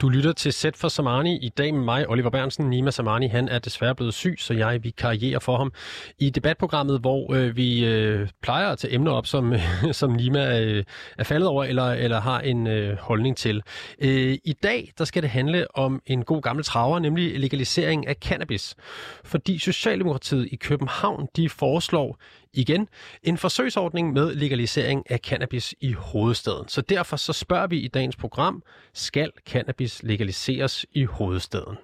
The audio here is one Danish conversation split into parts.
Du lytter til Sæt for Samani i dag med mig, Oliver Bernsen. Nima Samani, han er desværre blevet syg, så jeg vi karrierer for ham i debatprogrammet, hvor øh, vi øh, plejer at tage emner op, som, øh, som Nima øh, er faldet over eller, eller har en øh, holdning til. Øh, I dag der skal det handle om en god gammel traver, nemlig legalisering af cannabis. Fordi Socialdemokratiet i København, de foreslår igen en forsøgsordning med legalisering af cannabis i hovedstaden. Så derfor så spørger vi i dagens program, skal cannabis legaliseres i hovedstaden?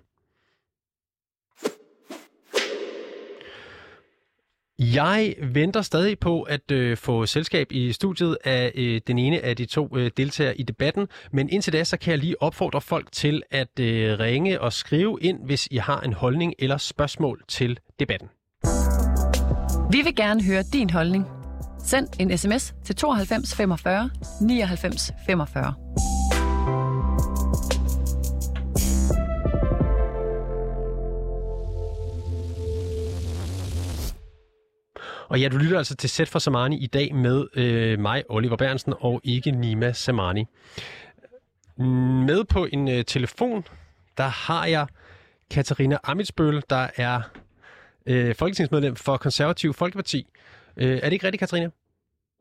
Jeg venter stadig på at øh, få selskab i studiet af øh, den ene af de to øh, deltagere i debatten, men indtil da så kan jeg lige opfordre folk til at øh, ringe og skrive ind, hvis I har en holdning eller spørgsmål til debatten. Vi vil gerne høre din holdning. Send en sms til 92 45 99 45. Og ja, du lytter altså til Sæt for Samani i dag med øh, mig, Oliver Bernsen, og ikke Nima Samani. Med på en øh, telefon, der har jeg Katarina Amitsbøl, der er øh, folketingsmedlem for Konservativ Folkeparti. Øh, er det ikke rigtigt, Katarina?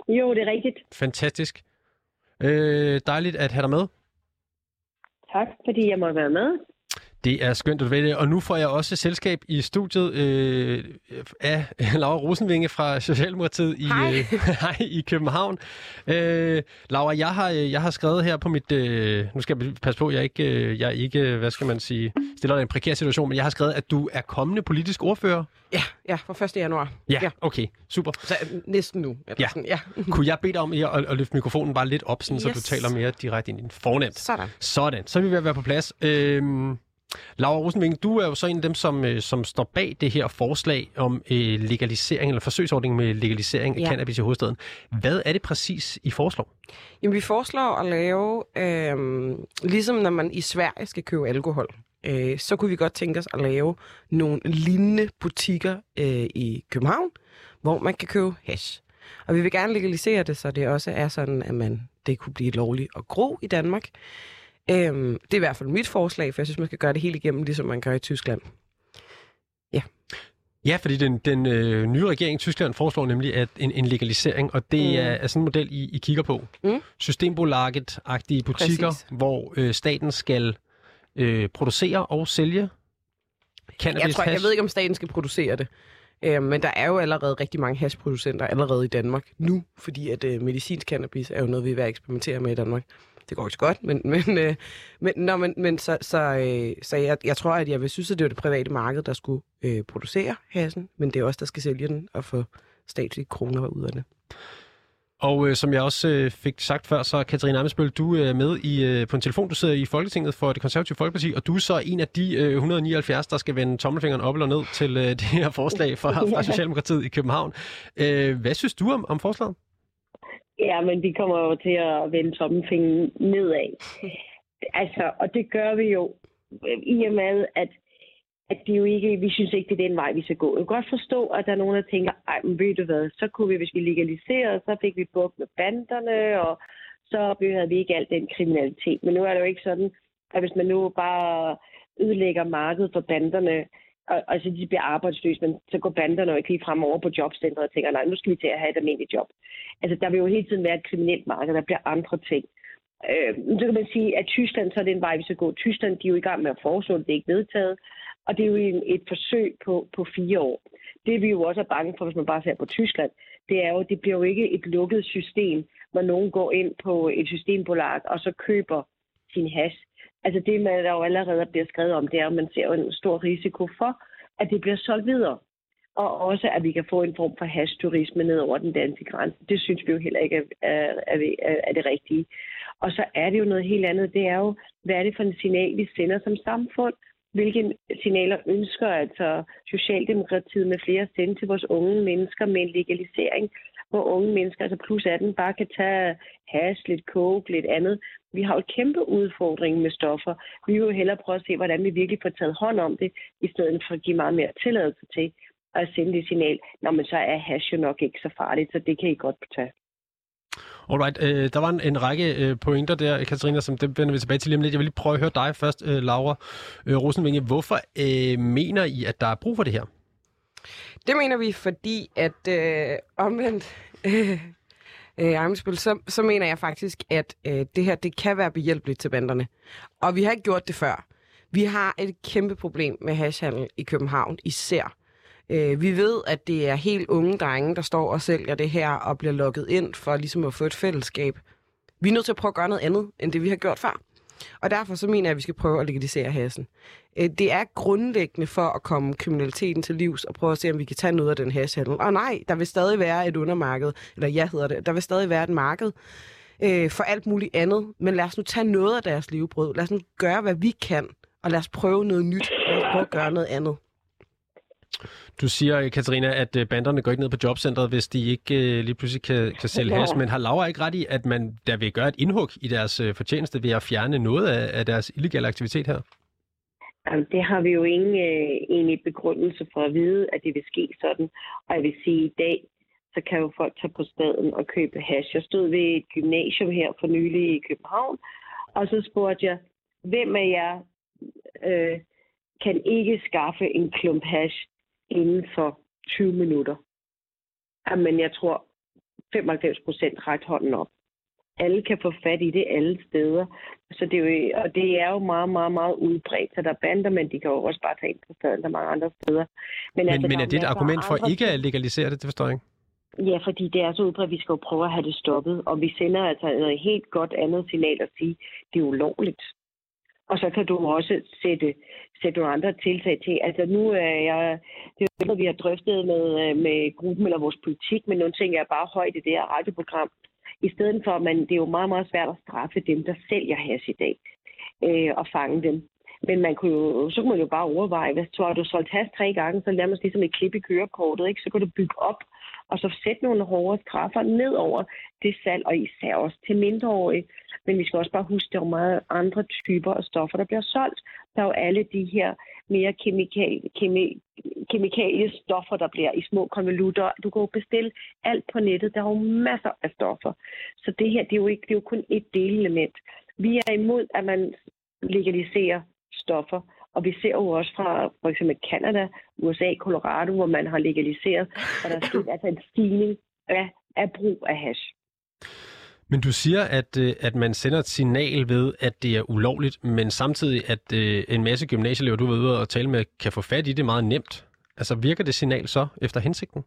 Jo, det er rigtigt. Fantastisk. Øh, dejligt at have dig med. Tak, fordi jeg må være med. Det er skønt, at du ved det. Og nu får jeg også selskab i studiet øh, af Laura Rosenvinge fra Socialdemokratiet i, Hej. øh, hej, i København. Øh, Laura, jeg har, jeg har skrevet her på mit... Øh, nu skal jeg passe på, jeg ikke, øh, jeg ikke, hvad skal man sige, stiller dig i en prekær situation, men jeg har skrevet, at du er kommende politisk ordfører. Ja, ja, fra 1. januar. Ja, Ja. okay, super. Så øh, næsten nu. Eller Ja. Sådan, ja. Kunne jeg bede dig om at, at, løfte mikrofonen bare lidt op, sådan, yes. så du taler mere direkte ind i den fornemt? Sådan. Sådan, så er vi ved at være på plads. Øhm, Laura Rosenving, du er jo så en af dem, som, øh, som står bag det her forslag om øh, legalisering, eller forsøgsordning med legalisering af Ja. cannabis i hovedstaden. Hvad er det præcis, I foreslår? Jamen, vi foreslår at lave, øh, ligesom når man i Sverige skal købe alkohol, øh, så kunne vi godt tænke os at lave nogle lignende butikker øh, i København, hvor man kan købe hash. Og vi vil gerne legalisere det, så det også er sådan, at man det kunne blive lovligt at gro i Danmark. Øhm, det er i hvert fald mit forslag, for jeg synes, man skal gøre det helt igennem, ligesom man gør i Tyskland. Ja, fordi den, den øh, nye regering i Tyskland foreslår nemlig at en, en legalisering, og det mm. Er, er sådan en model, I, I kigger på. Mm. Systembolaget-agtige butikker, Præcis. hvor øh, staten skal øh, producere og sælge cannabis Jeg, tror, jeg ved ikke, om staten skal producere det. Øh, men der er jo allerede rigtig mange hashproducenter allerede i Danmark nu, fordi at øh, medicinsk cannabis er jo noget, vi er ved at eksperimentere med i Danmark. Det går ikke så godt, men, men, øh, men, nå, men, men så, så, øh, så jeg, jeg tror, at jeg vil synes, at det var det private marked, der skulle øh, producere hassen, men det er også der skal sælge den og få statslige kroner ud af det. Og øh, som jeg også øh, fik sagt før, så Katarina Amesbøl, du er med i, øh, på en telefon. Du sidder i Folketinget for det konservative Folkeparti, og du er så en af de øh, 179, der skal vende tommelfingeren op eller ned til øh, det her forslag fra, fra Socialdemokratiet i København. Øh, hvad synes du om, om forslaget? Ja, men vi kommer jo til at vende tommelfingeren nedad. Altså, og det gør vi jo øh, i og med, at, at det jo ikke, vi synes ikke, det er den vej, vi skal gå. Jeg kan godt forstå, at der er nogen, der tænker, ej, men ved du hvad, så kunne vi, hvis vi legaliserede, så fik vi bukt med banderne, og så havde vi ikke alt den kriminalitet. Men nu er det jo ikke sådan, at hvis man nu bare ødelægger markedet for banderne, og, og så de bliver arbejdsløse, men så går banderne jo ikke lige fremover på jobcentret og tænker, nej, nu skal vi til at have et almindeligt job. Altså, der vil jo hele tiden være et kriminelt marked, der bliver andre ting. Øh, så kan man sige, at Tyskland, så er det en vej, vi skal gå. Tyskland, de er jo i gang med at foreslå det, det er ikke vedtaget. Og det er jo en, et forsøg på, på fire år. Det vi jo også er bange for, hvis man bare ser på Tyskland, det er jo, det bliver jo ikke et lukket system, hvor nogen går ind på et systembolag og så køber sin hash. Altså det, man der jo allerede bliver skrevet om, det er, at man ser jo en stor risiko for, at det bliver solgt videre. Og også, at vi kan få en form for hash-turisme ned over den danske grænse. Det synes vi jo heller ikke er, er, er, er det rigtige. Og så er det jo noget helt andet. Det er jo, hvad er det for en signal, vi sender som samfund? Hvilke signaler ønsker altså Socialdemokratiet med flere at sende til vores unge mennesker med en legalisering, hvor unge mennesker, altså plus 18, bare kan tage hash, lidt coke, lidt andet. Vi har jo et kæmpe udfordring med stoffer. Vi vil jo hellere prøve at se, hvordan vi virkelig får taget hånd om det, i stedet for at give meget mere tilladelse til at sende det signal, når man så er hash jo nok ikke så farligt, så det kan I godt tage. Alright, øh, der var en, en række øh, pointer der, Katarina, som dem vender vi tilbage til lige om lidt. Jeg vil lige prøve at høre dig først, øh, Laura øh, Rosenvinge. Hvorfor øh, mener I, at der er brug for det her? Det mener vi, fordi at øh, omvendt øh, øh, så, så mener jeg faktisk, at øh, det her det kan være behjælpeligt til banderne. Og vi har ikke gjort det før. Vi har et kæmpe problem med hashhandel i København især. Øh, vi ved, at det er helt unge drenge, der står og sælger det her og bliver lukket ind for ligesom at få et fællesskab. Vi er nødt til at prøve at gøre noget andet, end det vi har gjort før. Og derfor så mener jeg, at vi skal prøve at legalisere hassen. Øh, det er grundlæggende for at komme kriminaliteten til livs og prøve at se, om vi kan tage noget af den hashhandel. Og nej, der vil stadig være et undermarked, eller jeg hedder det, der vil stadig være et marked øh, for alt muligt andet. Men lad os nu tage noget af deres levebrød. Lad os nu gøre, hvad vi kan, og lad os prøve noget nyt. Lad os prøve at gøre noget andet. Du siger, Katarina, at øh, banderne går ikke ned på jobcentret, hvis de ikke uh, lige pludselig kan, kan sælge ja. has. Men har Laura ikke ret i, at man der vil gøre et indhug i deres uh, fortjeneste ved at fjerne noget af, af deres illegale aktivitet her? Jamen, det har vi jo ingen uh, egentlig begrundelse for at vide, at det vil ske sådan. Og jeg vil sige, at i dag, så kan jo folk tage på staden og købe hash. Jeg stod ved et gymnasium her for nylig i København, og så spurgte jeg, hvem af jer uh, kan ikke skaffe en klump hash inden for 20 minutter. Men jeg tror, 95 procent ret hånden op. Alle kan få fat i det alle steder. Så det er jo, og det er jo meget, meget, meget udbredt. Så der er bander, men de kan jo også bare tage ind på staden, der er mange andre steder. Men, men, altså, men er det et argument for ikke at legalisere det? Det forstår jeg ikke. Ja, fordi det er så udbredt, at vi skal jo prøve at have det stoppet. Og vi sender altså et helt godt andet signal at sige, at det er ulovligt. Og så kan du også sætte, sætte nogle andre tiltag til. Altså nu er jeg, det er noget, vi har drøftet med, øh, med gruppen eller vores politik, men nogle ting er bare højt i det her radioprogram. I stedet for, at man, det er jo meget, meget svært at straffe dem, der sælger has i dag, øh, og fange dem. Men man kunne jo, så kunne man jo bare overveje, hvis du har du solgt has tre gange, så lad mig ligesom et klip i kørekortet, ikke? så kan du bygge op, og så sætte nogle hårde straffer ned over det salg, og især også til mindreårige. Men vi skal også bare huske, at der er meget andre typer af stoffer, der bliver solgt. Der er jo alle de her mere kemikal, kemi, kemikalie stoffer, der bliver i små konvolutter. Du kan jo bestille alt på nettet. Der er jo masser af stoffer. Så det her, det er jo, ikke, det er jo kun et delelement. Vi er imod, at man legaliserer stoffer. Og vi ser jo også fra for eksempel Canada, USA, Colorado, hvor man har legaliseret, og der er sket altså en stigning af, af brug af hash. Men du siger, at, øh, at man sender et signal ved, at det er ulovligt, men samtidig, at øh, en masse gymnasieelever, du ved ude og tale med, kan få fat i det meget nemt. Altså virker det signal så efter hensigten?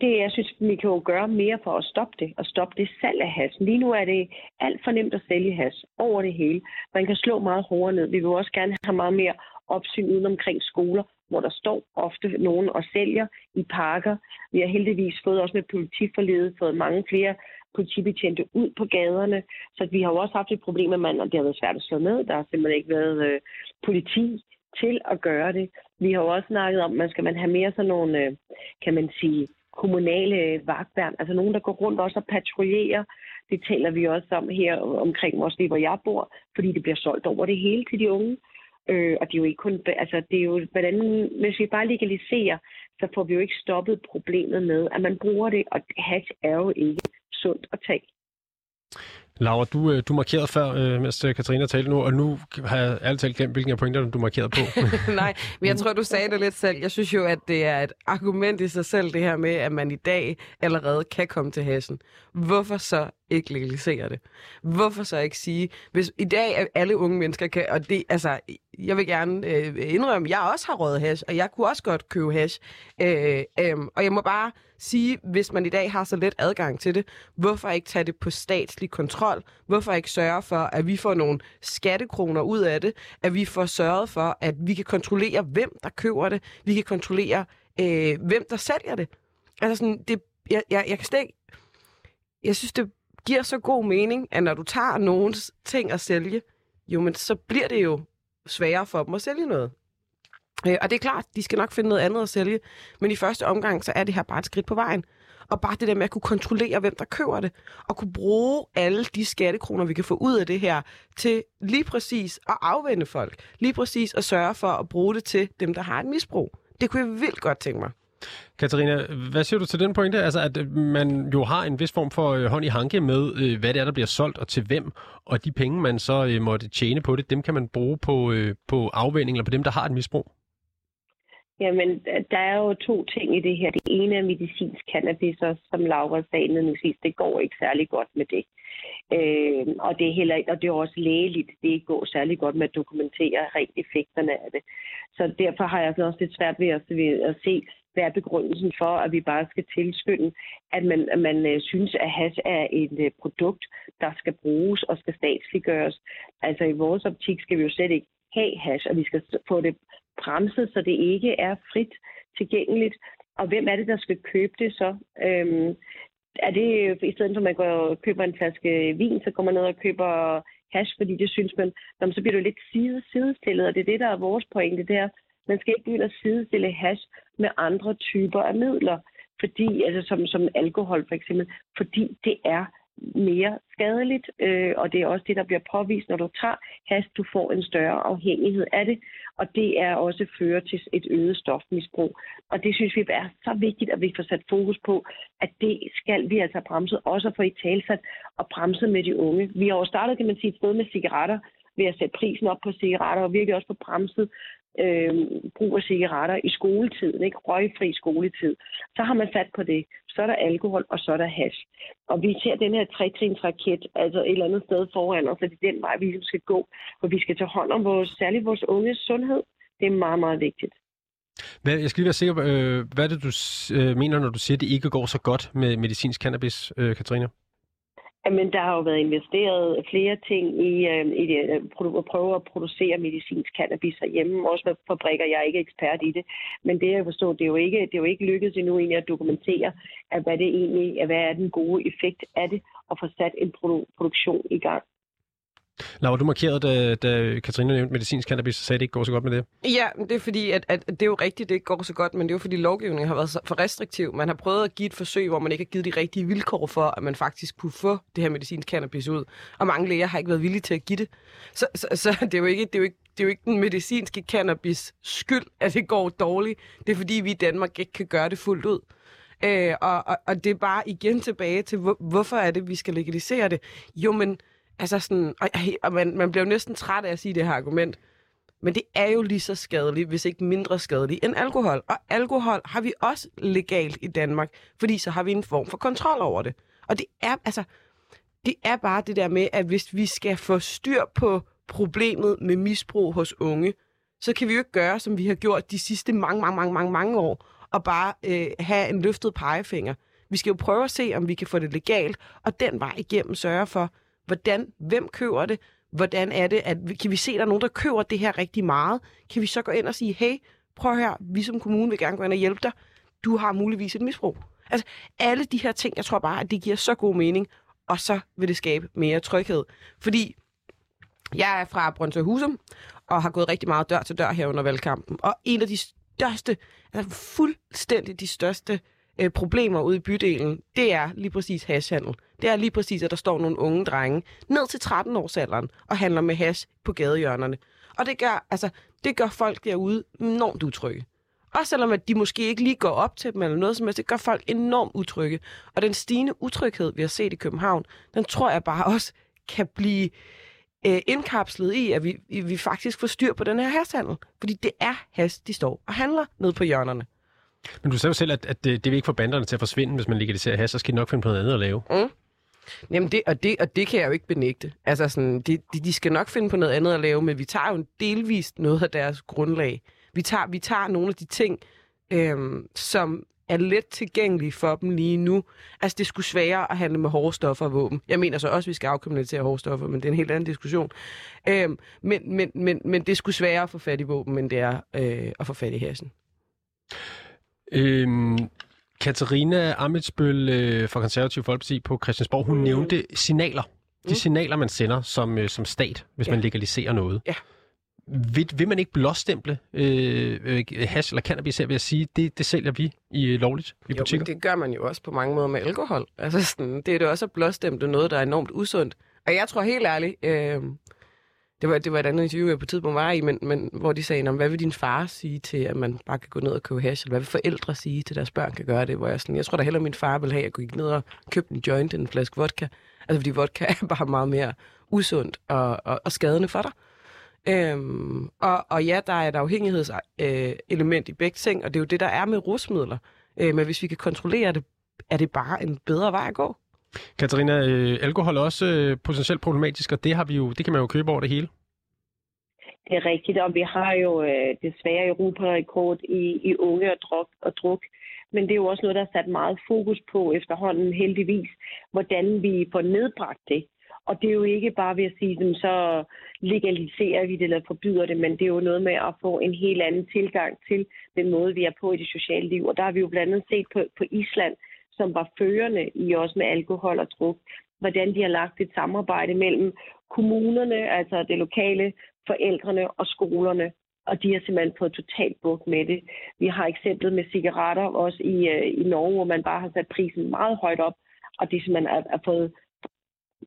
Det, jeg synes, vi kan jo gøre mere for at stoppe det, og stoppe det salg af has. Lige nu er det alt for nemt at sælge has over det hele. Man kan slå meget hårdere ned. Vi vil også gerne have meget mere opsyn uden omkring skoler, hvor der står ofte nogen og sælger i parker. Vi har heldigvis fået også med politiforledet fået mange flere politibetjente ud på gaderne. Så vi har jo også haft et problem med, at det har været svært at slå ned. Der har simpelthen ikke været øh, politi til at gøre det. Vi har jo også snakket om, at man skal man have mere sådan nogle, øh, kan man sige, kommunale øh, vagtværn, altså nogen, der går rundt også og patruljerer. Det taler vi også om her omkring vores liv, hvor jeg bor, fordi det bliver solgt over det hele til de unge. Øh, og det er jo ikke kun, altså det er jo, hvordan, hvis vi bare legaliserer, så får vi jo ikke stoppet problemet med, at man bruger det, og hash er jo ikke sundt at tage. Laura, du, øh, du markerede før, øh, mens øh, Katarina talte nu, og nu har jeg altid talt glemt, hvilken af pointerne du markerede på. Nej, men jeg tror, du sagde det lidt selv. Jeg synes jo, at det er et argument i sig selv, det her med, at man i dag allerede kan komme til hasen. Hvorfor så ikke legalisere det? Hvorfor så ikke sige, hvis i dag alle unge mennesker kan, og det, altså, jeg vil gerne øh, indrømme, at jeg også har røget hash, og jeg kunne også godt købe hash. Øh, øh, og jeg må bare sige, hvis man i dag har så let adgang til det, hvorfor ikke tage det på statslig kontrol? Hvorfor ikke sørge for, at vi får nogle skattekroner ud af det? At vi får sørget for, at vi kan kontrollere, hvem der køber det? Vi kan kontrollere, øh, hvem der sælger det? Altså sådan, det, jeg, jeg, jeg kan slet ikke... Jeg synes, det giver så god mening, at når du tager nogens ting at sælge, jo, men så bliver det jo sværere for dem at sælge noget. Øh, og det er klart, de skal nok finde noget andet at sælge, men i første omgang, så er det her bare et skridt på vejen. Og bare det der med at kunne kontrollere, hvem der køber det, og kunne bruge alle de skattekroner, vi kan få ud af det her, til lige præcis at afvende folk. Lige præcis at sørge for at bruge det til dem, der har et misbrug. Det kunne jeg vildt godt tænke mig. Katarina, hvad siger du til den pointe? Altså, at øh, man jo har en vis form for øh, hånd i hanke med, øh, hvad det er, der bliver solgt og til hvem, og de penge, man så øh, måtte tjene på det, dem kan man bruge på, øh, på afvænding eller på dem, der har et misbrug. Jamen, der er jo to ting i det her. Det ene er medicinsk cannabis, og som Laura sagde nu sidst, det går ikke særlig godt med det. Øh, og det er heller og det er også lægeligt. Det ikke går særlig godt med at dokumentere rent effekterne af det. Så derfor har jeg også lidt svært ved at, ved at se, hvad er begrundelsen for, at vi bare skal tilskynde, at man, at man øh, synes, at hash er et øh, produkt, der skal bruges og skal statsliggøres. Altså i vores optik skal vi jo slet ikke have hash, og vi skal få det bremset, så det ikke er frit tilgængeligt. Og hvem er det, der skal købe det så? Øhm, er det, i stedet for at man går og køber en flaske vin, så går man ned og køber hash, fordi det synes man, jamen, så bliver det jo lidt side, sidestillet, og det er det, der er vores pointe, det er, man skal ikke begynde at sidestille hash med andre typer af midler, fordi, altså som, som alkohol for eksempel, fordi det er mere skadeligt, øh, og det er også det, der bliver påvist, når du tager hast, du får en større afhængighed af det, og det er også fører til et øget stofmisbrug. Og det synes vi er så vigtigt, at vi får sat fokus på, at det skal vi altså bremse, også for i talsat og bremse med de unge. Vi har jo startet, kan man sige, et sted med cigaretter, ved at sætte prisen op på cigaretter, og virkelig også på bremset øh, brug af cigaretter i skoletiden, ikke? røgfri skoletid, så har man fat på det. Så er der alkohol, og så er der hash. Og vi ser den her tretrinsraket, altså et eller andet sted foran os, at det er den vej, vi ligesom skal gå, hvor vi skal tage hånd om vores, særligt vores unges sundhed. Det er meget, meget vigtigt. Hvad, jeg skal lige være sikker på, øh, hvad er det, du øh, mener, når du siger, at det ikke går så godt med medicinsk cannabis, øh, Katrine? Jamen, der har jo været investeret flere ting i, øh, i det, øh, at prøve at producere medicinsk cannabis herhjemme, også med fabrikker. Jeg er ikke ekspert i det, men det jeg forstår, det er jo ikke, det er jo ikke lykkedes endnu egentlig at dokumentere, at hvad det egentlig, hvad er den gode effekt af det, og få sat en produ- produktion i gang. Laura, du markerede, da, da Katrine nævnte medicinsk cannabis, så sagde, at det ikke går så godt med det. Ja, det er fordi, at, at det er jo rigtigt, det ikke går så godt, men det er jo fordi lovgivningen har været for restriktiv. Man har prøvet at give et forsøg, hvor man ikke har givet de rigtige vilkår for, at man faktisk kunne få det her medicinsk cannabis ud. Og mange læger har ikke været villige til at give det. Så, så, så det, er jo ikke, det, er jo ikke, det er jo ikke den medicinske cannabis skyld, at det går dårligt. Det er fordi, vi i Danmark ikke kan gøre det fuldt ud. Øh, og, og, og det er bare igen tilbage til, hvor, hvorfor er det, vi skal legalisere det? Jo, men Altså sådan, og, og man, man bliver jo næsten træt af at sige det her argument. Men det er jo lige så skadeligt, hvis ikke mindre skadeligt, end alkohol. Og alkohol har vi også legalt i Danmark, fordi så har vi en form for kontrol over det. Og det er, altså, det er bare det der med, at hvis vi skal få styr på problemet med misbrug hos unge, så kan vi jo ikke gøre, som vi har gjort de sidste mange, mange, mange, mange, mange år, og bare øh, have en løftet pegefinger. Vi skal jo prøve at se, om vi kan få det legalt, og den vej igennem sørge for, Hvordan, hvem køber det? Hvordan er det, at kan vi se, at der er nogen, der køber det her rigtig meget? Kan vi så gå ind og sige, hey, prøv her, vi som kommune vil gerne gå ind og hjælpe dig. Du har muligvis et misbrug. Altså, alle de her ting, jeg tror bare, at det giver så god mening, og så vil det skabe mere tryghed. Fordi jeg er fra Brøndshøj Husum, og har gået rigtig meget dør til dør her under valgkampen. Og en af de største, altså fuldstændig de største øh, Øh, problemer ude i bydelen, det er lige præcis hashhandel. Det er lige præcis, at der står nogle unge drenge ned til 13 års alderen og handler med hash på gadehjørnerne. Og det gør, altså, det gør folk derude enormt utrygge. Også selvom at de måske ikke lige går op til dem eller noget som helst, det gør folk enormt utrygge. Og den stigende utryghed, vi har set i København, den tror jeg bare også kan blive øh, indkapslet i, at vi, vi faktisk får styr på den her hashhandel. Fordi det er has, de står og handler ned på hjørnerne. Men du sagde jo selv, at, at det, det vil ikke få banderne til at forsvinde, hvis man legaliserer has, så skal de nok finde på noget andet at lave. Mm. Jamen det, og, det, og det kan jeg jo ikke benægte. Altså sådan, de, de, de skal nok finde på noget andet at lave, men vi tager jo delvist noget af deres grundlag. Vi tager, vi tager nogle af de ting, øhm, som er let tilgængelige for dem lige nu. Altså, det skulle sværere at handle med hårde stoffer og våben. Jeg mener så også, at vi skal afkriminalisere hårde stoffer, men det er en helt anden diskussion. Øhm, men, men, men, men det skulle sværere at få fat i våben, end det er øh, at få fat i hasen. Øhm, Katarina Amitsbøl øh, fra Konservativ Folkeparti på Christiansborg, hun mm. nævnte signaler. De mm. signaler, man sender som, øh, som stat, hvis ja. man legaliserer noget. Ja. Vil, vil man ikke blåstemple øh, øh, hash eller cannabis her ved at sige, det, det sælger vi i øh, lovligt i jo, butikker? det gør man jo også på mange måder med alkohol. Altså, sådan, det er det også at blåstemple noget, der er enormt usundt. Og jeg tror helt ærligt, øh, det var, det var et andet interview, jeg på tidspunkt var i, men, men hvor de sagde, hvad vil din far sige til, at man bare kan gå ned og købe hash, eller hvad vil forældre sige til, at deres børn kan gøre det, hvor jeg sådan, jeg tror da heller, min far vil have, at jeg gik ned og købe en joint end en flaske vodka. Altså, fordi vodka er bare meget mere usundt og, og, og skadende for dig. Øhm, og, og ja, der er et afhængighedselement øh, i begge ting, og det er jo det, der er med rusmidler. Øh, men hvis vi kan kontrollere det, er det bare en bedre vej at gå. Katarina, øh, alkohol er også øh, potentielt problematisk, og det, har vi jo, det kan man jo købe over det hele. Det er rigtigt, og vi har jo øh, desværre Europa-rekord i, i unge og druk, og druk. Men det er jo også noget, der er sat meget fokus på efterhånden heldigvis, hvordan vi får nedbragt det. Og det er jo ikke bare ved at sige, at så legaliserer vi det eller forbyder det, men det er jo noget med at få en helt anden tilgang til den måde, vi er på i det sociale liv. Og der har vi jo blandt andet set på, på Island, som var førende i også med alkohol og druk, hvordan de har lagt et samarbejde mellem kommunerne, altså det lokale, forældrene og skolerne. Og de har simpelthen fået totalt bukt med det. Vi har eksemplet med cigaretter også i, øh, i Norge, hvor man bare har sat prisen meget højt op, og det simpelthen er, er fået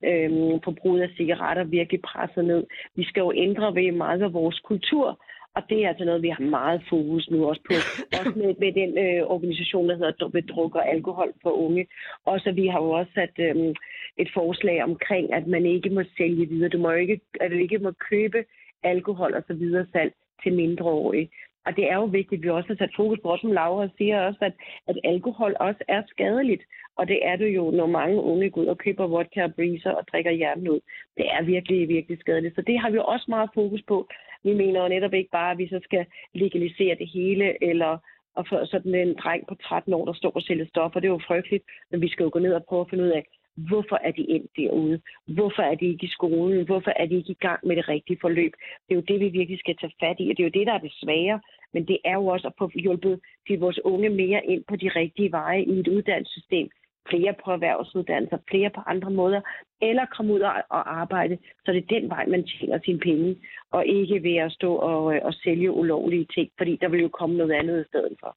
øhm, forbruget af cigaretter virkelig presset ned. Vi skal jo ændre ved meget af vores kultur, og det er altså noget, vi har meget fokus nu også på. Også med, med den øh, organisation, der hedder ved druk og alkohol for unge. Også vi har jo også sat øh, et forslag omkring, at man ikke må sælge videre. Du må ikke, at du ikke må købe alkohol og så videre salg til mindreårige. Og det er jo vigtigt, at vi også har sat fokus på, som Laura siger også, at, at alkohol også er skadeligt. Og det er det jo, når mange unge går ud og køber vodka og breezer og drikker hjernen ud. Det er virkelig, virkelig skadeligt. Så det har vi også meget fokus på. Vi mener jo netop ikke bare, at vi så skal legalisere det hele, eller og for sådan en dreng på 13 år, der står og sælger stoffer. Det er jo frygteligt, men vi skal jo gå ned og prøve at finde ud af, hvorfor er de endt derude? Hvorfor er de ikke i skolen? Hvorfor er de ikke i gang med det rigtige forløb? Det er jo det, vi virkelig skal tage fat i, og det er jo det, der er det svære. Men det er jo også at få hjulpet til vores unge mere ind på de rigtige veje i et uddannelsessystem, flere på erhvervsuddannelser, flere på andre måder, eller komme ud og, arbejde, så det er den vej, man tjener sine penge, og ikke ved at stå og, øh, og sælge ulovlige ting, fordi der vil jo komme noget andet i stedet for.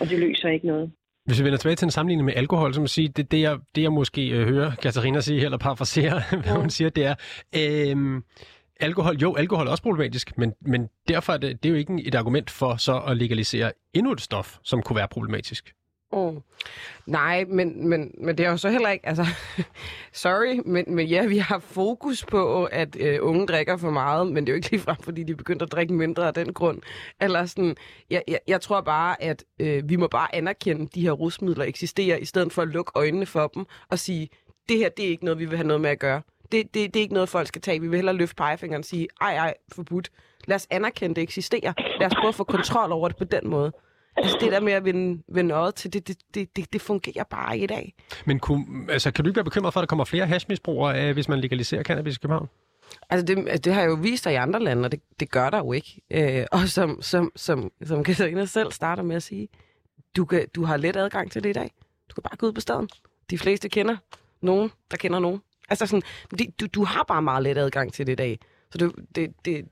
Og det løser ikke noget. Hvis vi vender tilbage til en sammenligning med alkohol, så må sige, det, det, jeg, det jeg måske øh, hører Katarina sige, eller parafrasere, hvad hun siger, det er, øh, alkohol, jo, alkohol er også problematisk, men, men derfor er det, det er jo ikke et argument for så at legalisere endnu et stof, som kunne være problematisk. Mm. Nej, men, men, men det er jo så heller ikke, altså, sorry, men, men ja, vi har fokus på, at øh, unge drikker for meget, men det er jo ikke ligefrem, fordi de begynder at drikke mindre af den grund. Eller sådan, jeg, jeg, jeg tror bare, at øh, vi må bare anerkende, at de her rusmidler eksisterer, i stedet for at lukke øjnene for dem og sige, det her, det er ikke noget, vi vil have noget med at gøre. Det, det, det er ikke noget, folk skal tage. Vi vil hellere løfte pegefingeren og sige, ej, ej, forbudt. Lad os anerkende, at det eksisterer. Lad os prøve at få kontrol over det på den måde. Altså det der med at vende, vende øjet til, det, det, det, det, det fungerer bare i dag. Men kunne, altså, kan du ikke være bekymret for, at der kommer flere hashmisbrugere, af, hvis man legaliserer cannabis i København? Altså det, altså, det har jo vist sig i andre lande, og det, det gør der jo ikke. Øh, og som, som, som, som Katarina selv starter med at sige, du, kan, du har let adgang til det i dag. Du kan bare gå ud på staden. De fleste kender nogen, der kender nogen. Altså sådan, det, du, du har bare meget let adgang til det i dag. Så det, det, det,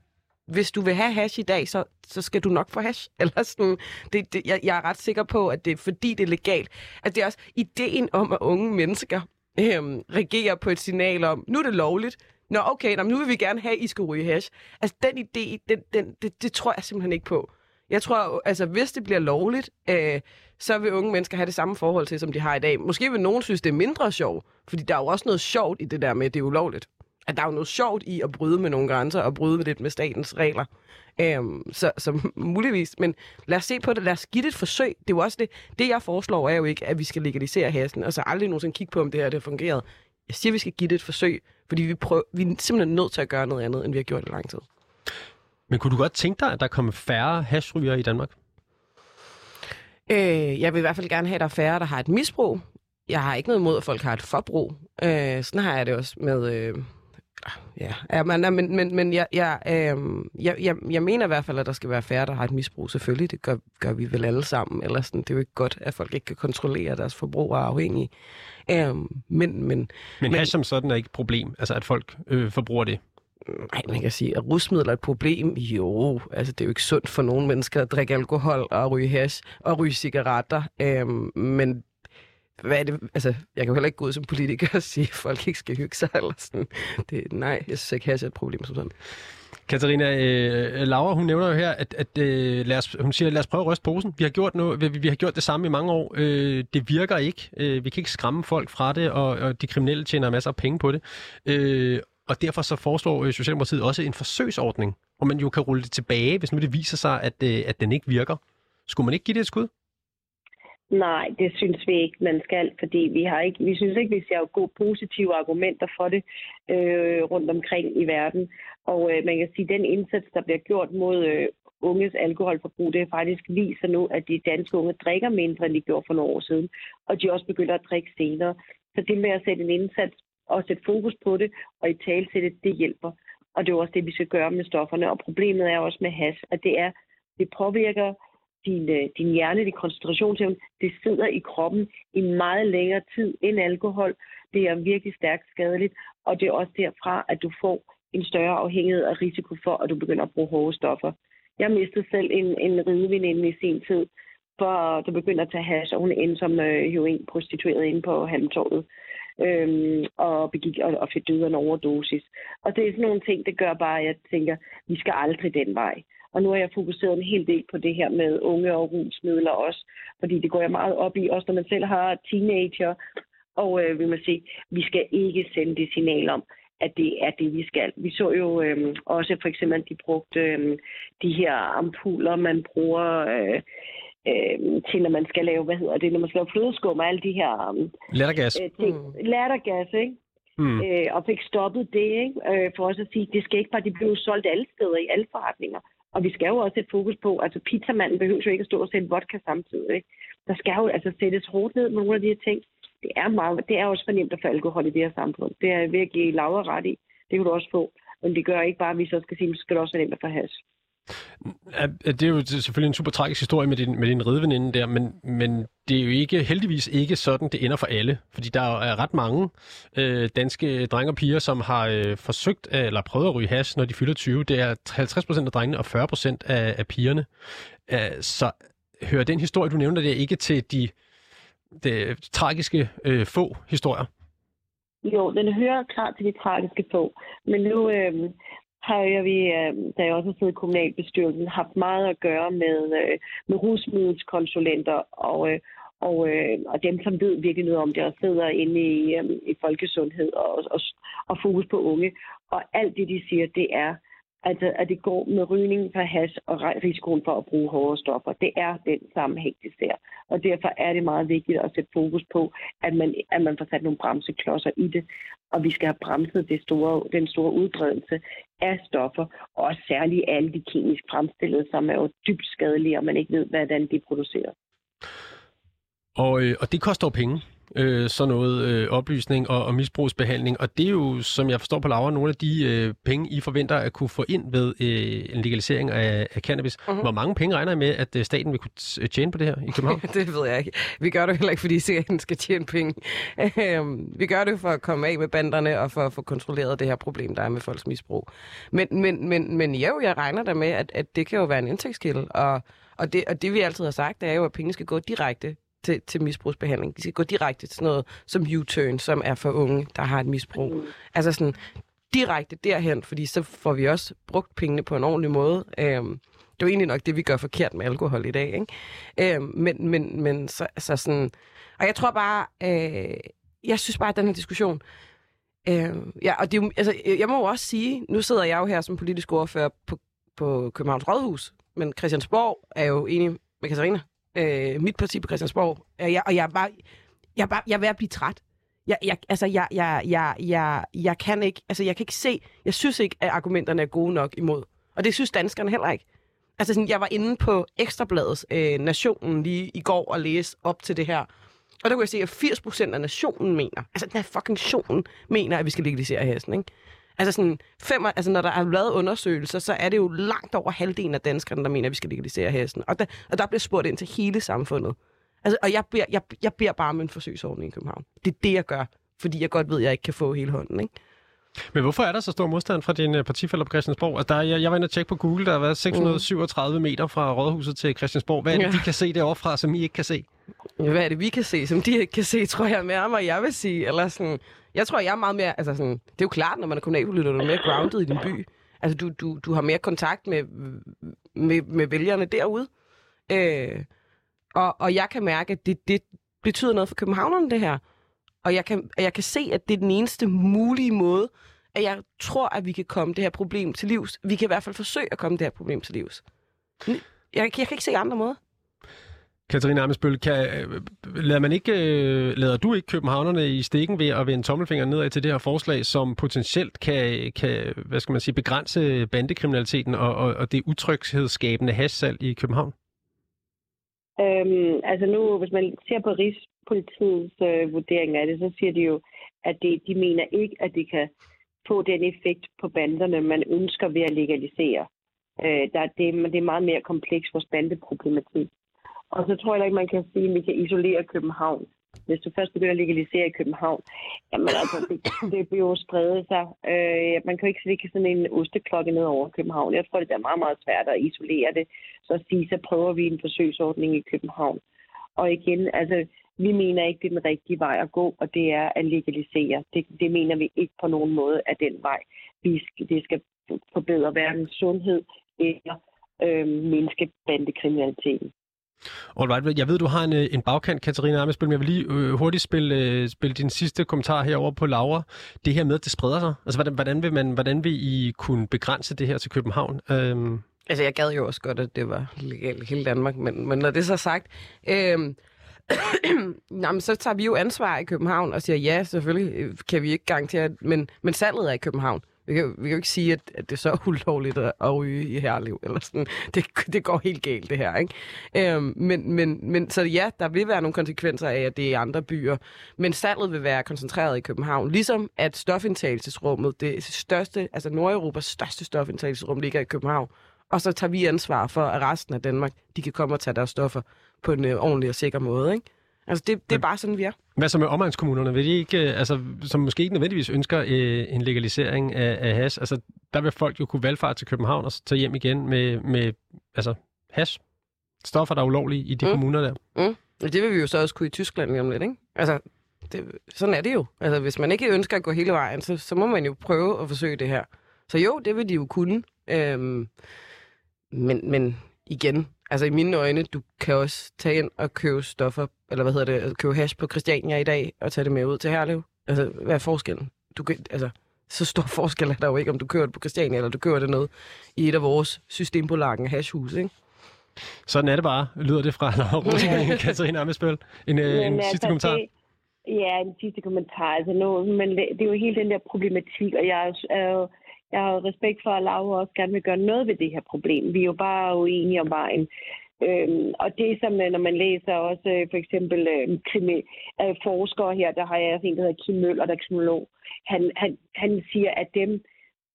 hvis du vil have hash i dag, så, så skal du nok få hash. Eller sådan, det, det, jeg, jeg er ret sikker på, at det er fordi, det er legalt. Altså, det er også ideen om, at unge mennesker øhm, reagerer på et signal om, nu er det lovligt. Nå, okay, nå, nu vil vi gerne have, at I skal ryge hash. Altså, den idé, den, den, det, det tror jeg simpelthen ikke på. Jeg tror, altså, hvis det bliver lovligt, øh, så vil unge mennesker have det samme forhold til, som de har i dag. Måske vil nogen synes, det er mindre sjovt, fordi der er jo også noget sjovt i det der med, at det er ulovligt at der er jo noget sjovt i at bryde med nogle grænser og bryde lidt med statens regler. Øhm, så, så muligvis, men lad os se på det, lad os give det et forsøg. Det er jo også det, det jeg foreslår er jo ikke, at vi skal legalisere hasen, og så aldrig nogensinde kigge på, om det her det har fungeret. Jeg siger, at vi skal give det et forsøg, fordi vi, prøver, vi er simpelthen nødt til at gøre noget andet, end vi har gjort i lang tid. Men kunne du godt tænke dig, at der kommer færre hashryger i Danmark? Øh, jeg vil i hvert fald gerne have, at der er færre, der har et misbrug. Jeg har ikke noget imod, at folk har et forbrug. Øh, sådan har jeg det også med... Øh, Ja, ja men, men, men, men jeg, jeg, øh, jeg, jeg, jeg mener i hvert fald, at der skal være færre, der har et misbrug. Selvfølgelig, det gør, gør vi vel alle sammen. Eller sådan, det er jo ikke godt, at folk ikke kan kontrollere deres forbrug og er afhængige. Øh, men, men, men, men hash som sådan er ikke et problem, altså at folk øh, forbruger det? Nej, man kan sige, at rusmidler er et problem. Jo, altså det er jo ikke sundt for nogle mennesker at drikke alkohol og ryge hash og ryge cigaretter. Øh, men hvad er det? Altså, jeg kan jo heller ikke gå ud som politiker og sige, at folk ikke skal hygge sig. Eller sådan. Det, nej, jeg synes ikke, at jeg et problem som sådan. Katarina, øh, Laura, hun nævner jo her, at, at øh, lad os, hun siger, lad os prøve at ryste posen. Vi har gjort, noget, vi, vi har gjort det samme i mange år. Øh, det virker ikke. Øh, vi kan ikke skræmme folk fra det, og, og de kriminelle tjener masser af penge på det. Øh, og derfor så foreslår øh, Socialdemokratiet også en forsøgsordning, hvor man jo kan rulle det tilbage, hvis nu det viser sig, at, øh, at den ikke virker. Skulle man ikke give det et skud? Nej, det synes vi ikke, man skal, fordi vi har ikke, vi synes ikke, vi ser gode positive argumenter for det øh, rundt omkring i verden. Og øh, man kan sige, at den indsats, der bliver gjort mod øh, unges alkoholforbrug, det faktisk viser nu, at de danske unge drikker mindre, end de gjorde for nogle år siden. Og de også begynder at drikke senere. Så det med at sætte en indsats og sætte fokus på det, og i tale til det, det hjælper. Og det er også det, vi skal gøre med stofferne. Og problemet er også med hash, at det er, det påvirker din, øh, din hjerne, din koncentrationsevne, det sidder i kroppen i meget længere tid end alkohol. Det er virkelig stærkt skadeligt, og det er også derfra, at du får en større afhængighed og risiko for, at du begynder at bruge hårde stoffer. Jeg mistede selv en, en rideveninde i sin tid, for du begynder at tage hash, og hun endte som øh, heroin prostitueret inde på Halmtorvet øhm, og, begik, og, og fik døde en overdosis. Og det er sådan nogle ting, det gør bare, at jeg tænker, vi skal aldrig den vej. Og nu har jeg fokuseret en hel del på det her med unge og rusmidler også, fordi det går jeg meget op i, også når man selv har teenager. Og øh, vil man sige, vi skal ikke sende det signal om, at det er det, vi skal. Vi så jo øh, også for eksempel, at de brugte øh, de her ampuller, man bruger øh, øh, til, når man skal lave, hvad hedder det, når man skal lave flødeskum og alle de her øh, lattergas. Øh, ting. Mm. Lattergas, ikke? Mm. Øh, og fik stoppet det, ikke? Øh, for os at sige, det skal ikke bare, de blev solgt alle steder i alle forretninger. Og vi skal jo også sætte fokus på, altså pizzamanden behøver jo ikke at stå og sætte vodka samtidig. Ikke? Der skal jo altså sættes hårdt ned med nogle af de her ting. Det er, meget, det er også for nemt at få alkohol i det her samfund. Det er virkelig lavere ret i. Det kan du også få. Men det gør ikke bare, at vi så skal sige, at det skal også være nemt at få hash. Det er jo selvfølgelig en super tragisk historie med din, med din rideveninde der, men, men det er jo ikke heldigvis ikke sådan, det ender for alle. Fordi der er ret mange øh, danske drenge og piger, som har øh, forsøgt eller prøvet at ryge hash, når de fylder 20. Det er 50 procent af drengene og 40 procent af, af pigerne. Æh, så hører den historie, du nævner, det ikke til de, de tragiske øh, få historier? Jo, den hører klart til de tragiske få. Men nu, øh, har vi, øh, da jeg også har siddet i kommunalbestyrelsen, haft meget at gøre med, øh, med rusmiddelskonsulenter og, øh, og, og dem, som ved virkelig noget om det, og sidder inde i, i folkesundhed og, og, og fokus på unge. Og alt det, de siger, det er, at, at det går med rygning for hash og risikoen for at bruge hårde stoffer. Det er den sammenhæng, det ser. Og derfor er det meget vigtigt at sætte fokus på, at man, at man får sat nogle bremseklodser i det. Og vi skal have bremset det store, den store udbredelse af stoffer, og særligt alle de kemisk fremstillede, som er jo dybt skadelige, og man ikke ved, hvordan de produceres. Og, øh, og det koster jo penge øh, sådan noget øh, oplysning og, og misbrugsbehandling. Og det er jo, som jeg forstår på Laura, nogle af de øh, penge, I forventer at kunne få ind ved øh, en legalisering af, af cannabis. Uh-huh. Hvor mange penge regner I med, at øh, staten vil kunne tjene på det her i København? det ved jeg ikke. Vi gør det heller ikke, fordi staten skal tjene penge. Øhm, vi gør det for at komme af med banderne og for at få kontrolleret det her problem, der er med folks misbrug. Men, men, men, men jo, jeg regner da med, at, at det kan jo være en indtægtskilde, og og det, og det vi altid har sagt, det er jo, at penge skal gå direkte til, til misbrugsbehandling. De skal gå direkte til noget som U-turn, som er for unge, der har et misbrug. Mm. Altså sådan direkte derhen, fordi så får vi også brugt pengene på en ordentlig måde. Øhm, det er jo egentlig nok det, vi gør forkert med alkohol i dag. Ikke? Øhm, men, men, men så, så sådan... Og jeg tror bare... Øh, jeg synes bare, at den her diskussion... Øh, ja, og det, altså, jeg må jo også sige, nu sidder jeg jo her som politisk ordfører på, på Københavns Rådhus, men Christiansborg er jo enig med Katarina øh, mit parti på Christiansborg. Og jeg, og jeg er bare, jeg er bare, jeg er ved at blive træt. Jeg, jeg, altså, jeg, jeg, jeg, jeg, jeg kan ikke, altså, jeg kan ikke se, jeg synes ikke, at argumenterne er gode nok imod. Og det synes danskerne heller ikke. Altså, sådan, jeg var inde på Ekstrabladets øh, Nationen lige i går og læste op til det her. Og der kunne jeg se, at 80 procent af nationen mener, altså den her fucking nationen mener, at vi skal legalisere hesten, ikke? Altså, sådan, fem, altså når der er lavet undersøgelser, så er det jo langt over halvdelen af danskerne, der mener, at vi skal legalisere hesten. Og der, og der bliver spurgt ind til hele samfundet. Altså, og jeg beder, jeg, jeg beder bare om en forsøgsordning i København. Det er det, jeg gør, fordi jeg godt ved, at jeg ikke kan få hele hånden. Ikke? Men hvorfor er der så stor modstand fra dine partifælder på Christiansborg? Altså, der, jeg, jeg var inde og tjekke på Google, der har været 637 mm. meter fra Rådhuset til Christiansborg. Hvad er det, ja. de kan se derovre fra, som I ikke kan se? Hvad er det, vi kan se, som de ikke kan se, tror jeg mere om, jeg vil sige. Eller sådan, jeg tror, jeg er meget mere... Altså sådan, det er jo klart, når man er kommunalpolitiker, du er mere grounded i din by. Altså, du, du, du har mere kontakt med, med, med vælgerne derude. Øh, og, og jeg kan mærke, at det, det betyder noget for københavnerne, det her. Og jeg kan, jeg kan se, at det er den eneste mulige måde, at jeg tror, at vi kan komme det her problem til livs. Vi kan i hvert fald forsøge at komme det her problem til livs. Jeg, jeg kan ikke se andre måder. Katarina Amesbøl, kan, øh, lader, man ikke, øh, lader du ikke københavnerne i stikken ved at vende tommelfingeren nedad til det her forslag, som potentielt kan, kan hvad skal man sige, begrænse bandekriminaliteten og, og, og det utryghedsskabende hashsalg i København? Øhm, altså nu, hvis man ser på Rigspolitiets øh, vurdering af det, så siger de jo, at det, de mener ikke, at det kan få den effekt på banderne, man ønsker ved at legalisere. Øh, der, det, det er meget mere kompleks vores bandeproblematik. Og så tror jeg ikke, man kan sige, at vi kan isolere København. Hvis du først begynder at legalisere i København, jamen altså, det, det bliver jo spredet sig. Øh, man kan jo ikke slikke sådan en osteklokke ned over København. Jeg tror, det er meget, meget svært at isolere det. Så at sige, så prøver vi en forsøgsordning i København. Og igen, altså, vi mener ikke, det er den rigtige vej at gå, og det er at legalisere. Det, det mener vi ikke på nogen måde er den vej. Vi skal, det skal forbedre hverken sundhed eller øh, mindske bandekriminaliteten. Alright. Jeg ved, du har en, øh, en bagkant, Katarina Amesbøl, men jeg vil lige øh, hurtigt spille, øh, spille din sidste kommentar herover på Laura. Det her med, at det spreder sig. Altså, hvordan, hvordan, vil, man, hvordan vil I kunne begrænse det her til København? Øhm... Altså, jeg gad jo også godt, at det var legalt i hele Danmark, men, men når det er så sagt... Øh, Jamen, så tager vi jo ansvar i København og siger, ja, selvfølgelig øh, kan vi ikke garantere, men, men salget er i København. Vi kan, vi kan jo ikke sige, at, at det er så ulovligt at ryge i herliv. Eller sådan. Det, det går helt galt, det her. Ikke? Øhm, men, men, men, så ja, der vil være nogle konsekvenser af, at det er i andre byer. Men salget vil være koncentreret i København. Ligesom at stofindtagelsesrummet, det største, altså Nordeuropas største stofindtagelsesrum, ligger i København. Og så tager vi ansvar for, at resten af Danmark, de kan komme og tage deres stoffer på en øh, ordentlig og sikker måde. Ikke? Altså, det, det er bare sådan, vi er. Hvad så med omegnskommunerne? Vil de ikke, øh, altså, som måske ikke nødvendigvis ønsker øh, en legalisering af, af hash? Altså, der vil folk jo kunne valgfarte til København og så tage hjem igen med, med altså, hash. Stoffer, der er ulovlige i de mm. kommuner der. Mm. Det vil vi jo så også kunne i Tyskland om lidt, ikke? Altså, det, sådan er det jo. Altså, hvis man ikke ønsker at gå hele vejen, så, så må man jo prøve at forsøge det her. Så jo, det vil de jo kunne. Øhm, men, men igen, Altså i mine øjne, du kan også tage ind og købe stoffer, eller hvad hedder det, købe hash på Christiania i dag, og tage det med ud til Herlev. Altså, hvad er forskellen? Du kan, altså, så stor forskel er der jo ikke, om du kører det på Christiania, eller du kører det ned i et af vores systembolagen hashhus, ikke? Sådan er det bare, lyder det fra Laura Katarina Amesbøl. En, øh, en altså, sidste kommentar. Det, ja, en sidste kommentar. Altså, nu, men det er jo hele den der problematik, og jeg er jo jeg har respekt for, at Laura også gerne vil gøre noget ved det her problem. Vi er jo bare uenige om vejen. Øhm, og det som, øh, når man læser også øh, for eksempel øhm, krimi, øh, forskere her, der har jeg en, der hedder Kim Møller, der er kriminolog, han, han, han siger, at dem,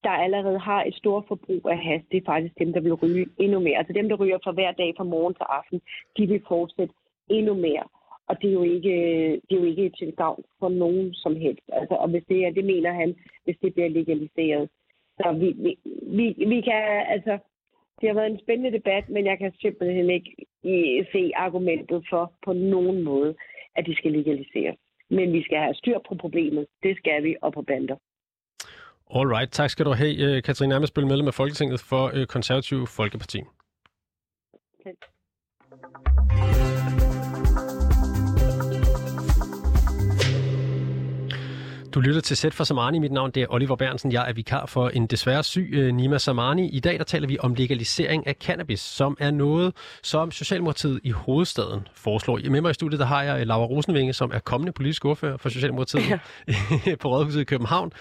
der allerede har et stort forbrug af has, det er faktisk dem, der vil ryge endnu mere. Altså dem, der ryger fra hver dag fra morgen til aften, de vil fortsætte endnu mere. Og det er jo ikke, øh, det er jo ikke til gavn for nogen som helst. Altså, og hvis det er, det mener han, hvis det bliver legaliseret. Så vi, vi, vi, vi kan, altså, det har været en spændende debat, men jeg kan simpelthen ikke se argumentet for på nogen måde, at de skal legaliseres. Men vi skal have styr på problemet. Det skal vi, og på bander. All right. Tak skal du have, øh, Katrine Amesbøl, medlem af Folketinget for øh, Konservativ Folkeparti. Okay. Du lytter til Sæt for Samani. Mit navn det er Oliver Bernsen. Jeg er vikar for en desværre syg uh, Nima Samani. I dag der taler vi om legalisering af cannabis, som er noget, som Socialdemokratiet i hovedstaden foreslår. Med mig i studiet der har jeg øh, Laura Rosenvinge, som er kommende politisk ordfører for Socialdemokratiet ja. på Rådhuset i København.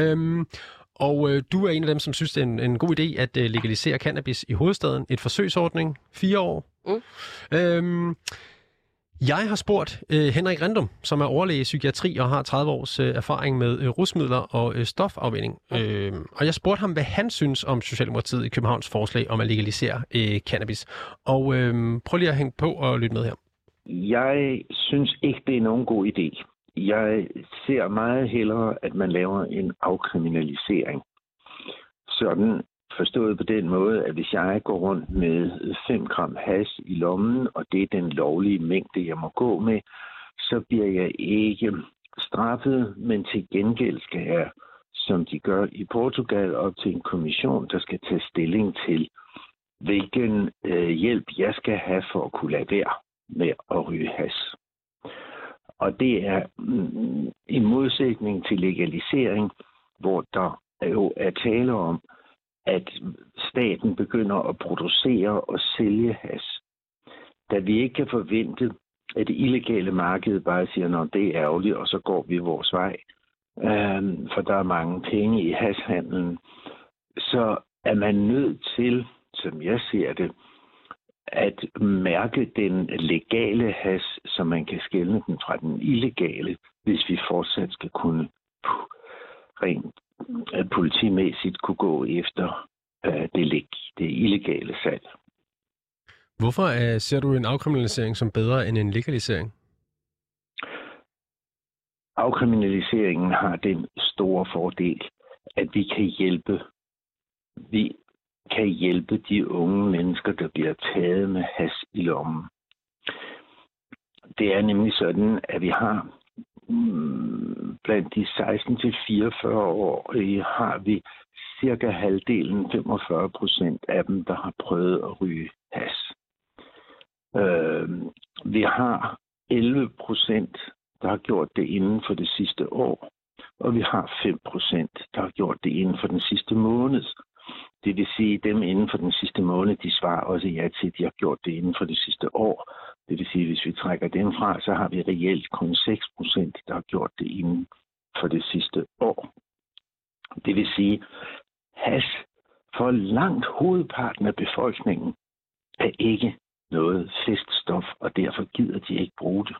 Um, og øh, du er en af dem, som synes, det er en, en god idé at øh, legalisere cannabis i hovedstaden. Et forsøgsordning, fire år. Mm. Øhm, jeg har spurgt øh, Henrik Rendum, som er overlæge i psykiatri og har 30 års øh, erfaring med øh, rusmidler og øh, stofafvinding. Øh, og jeg spurgte ham, hvad han synes om Socialdemokratiet i Københavns forslag om at legalisere øh, cannabis. Og øh, prøv lige at hænge på og lytte med her. Jeg synes ikke, det er nogen god idé. Jeg ser meget hellere, at man laver en afkriminalisering. Sådan, Forstået på den måde, at hvis jeg går rundt med 5 gram has i lommen, og det er den lovlige mængde, jeg må gå med, så bliver jeg ikke straffet, men til gengæld skal jeg, som de gør i Portugal, op til en kommission, der skal tage stilling til, hvilken øh, hjælp jeg skal have for at kunne lade være med at ryge has. Og det er mm, i modsætning til legalisering, hvor der jo er tale om, at staten begynder at producere og sælge has. Da vi ikke kan forvente, at det illegale marked bare siger, at det er ærgerligt, og så går vi vores vej, øh, for der er mange penge i hashandlen, så er man nødt til, som jeg ser det, at mærke den legale has, så man kan skelne den fra den illegale, hvis vi fortsat skal kunne rent politimæssigt kunne gå efter øh, det, det illegale salg. Hvorfor uh, ser du en afkriminalisering som bedre end en legalisering? Afkriminaliseringen har den store fordel, at vi kan hjælpe vi kan hjælpe de unge mennesker, der bliver taget med has i lommen. Det er nemlig sådan, at vi har Mm, blandt de 16-44 år øh, har vi cirka halvdelen, 45 procent af dem, der har prøvet at ryge has. Øh, vi har 11 procent, der har gjort det inden for det sidste år, og vi har 5 procent, der har gjort det inden for den sidste måned. Det vil sige, dem inden for den sidste måned, de svarer også ja til, at de har gjort det inden for det sidste år. Det vil sige, hvis vi trækker dem fra, så har vi reelt kun 6 procent, der har gjort det inden for det sidste år. Det vil sige, has for langt hovedparten af befolkningen er ikke noget feststof, og derfor gider de ikke bruge det.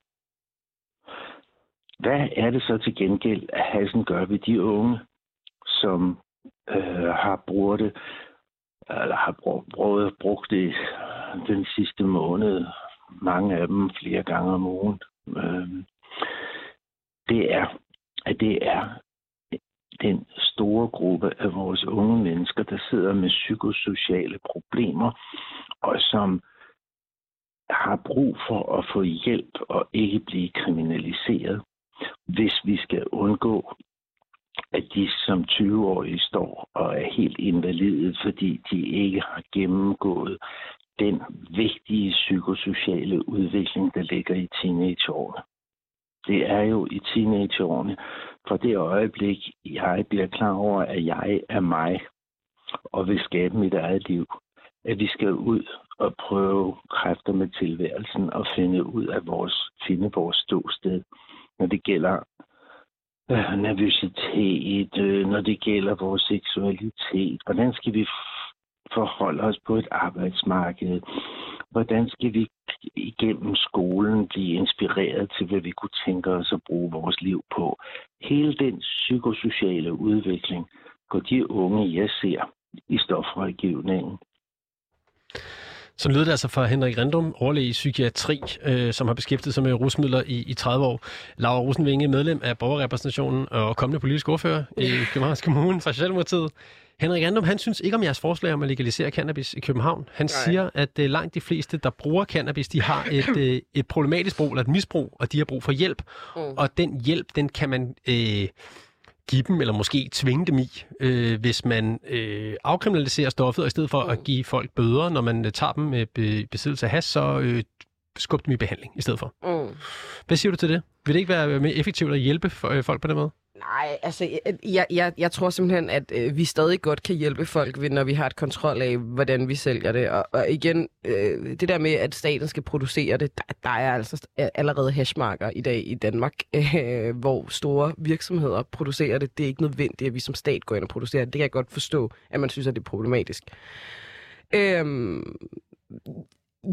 Hvad er det så til gengæld, at hasen gør ved de unge, som øh, har brugt det, eller har brugt, brugt det den sidste måned, mange af dem flere gange om ugen. Øh, det er, at det er den store gruppe af vores unge mennesker, der sidder med psykosociale problemer, og som har brug for at få hjælp og ikke blive kriminaliseret, hvis vi skal undgå, at de som 20-årige står og er helt invalide, fordi de ikke har gennemgået den vigtige psykosociale udvikling, der ligger i teenageårene. Det er jo i teenageårene, fra det øjeblik, jeg bliver klar over, at jeg er mig, og vil skabe mit eget liv, at vi skal ud og prøve kræfter med tilværelsen og finde ud af vores, finde vores ståsted, når det gælder øh, nervøsitet, øh, når det gælder vores seksualitet. Hvordan skal vi forholde os på et arbejdsmarked? Hvordan skal vi igennem skolen blive inspireret til, hvad vi kunne tænke os at bruge vores liv på? Hele den psykosociale udvikling går de unge, jeg ser i stofrådgivningen, så lyder det altså fra Henrik Rendum, overlæge i psykiatri, øh, som har beskæftiget sig med rusmidler i, i 30 år. Laura Rosenvinge, medlem af borgerrepræsentationen og kommende politisk ordfører i Københavns Kommune fra Socialdemokratiet. Henrik Rendum, han synes ikke om jeres forslag om at legalisere cannabis i København. Han Nej. siger, at øh, langt de fleste, der bruger cannabis, de har et, øh, et problematisk brug eller et misbrug, og de har brug for hjælp. Mm. Og den hjælp, den kan man... Øh, give dem, eller måske tvinge dem i, øh, hvis man øh, afkriminaliserer stoffet, og i stedet for mm. at give folk bøder, når man øh, tager dem med be- besiddelse af has, så øh, skub dem i behandling i stedet for. Mm. Hvad siger du til det? Vil det ikke være mere effektivt at hjælpe øh, folk på den måde? Nej, altså, jeg, jeg, jeg tror simpelthen, at øh, vi stadig godt kan hjælpe folk, ved, når vi har et kontrol af, hvordan vi sælger det. Og, og igen, øh, det der med, at staten skal producere det, der, der er altså allerede hashmarker i dag i Danmark, øh, hvor store virksomheder producerer det. Det er ikke nødvendigt, at vi som stat går ind og producerer det. Det kan jeg godt forstå, at man synes, at det er problematisk. Øh,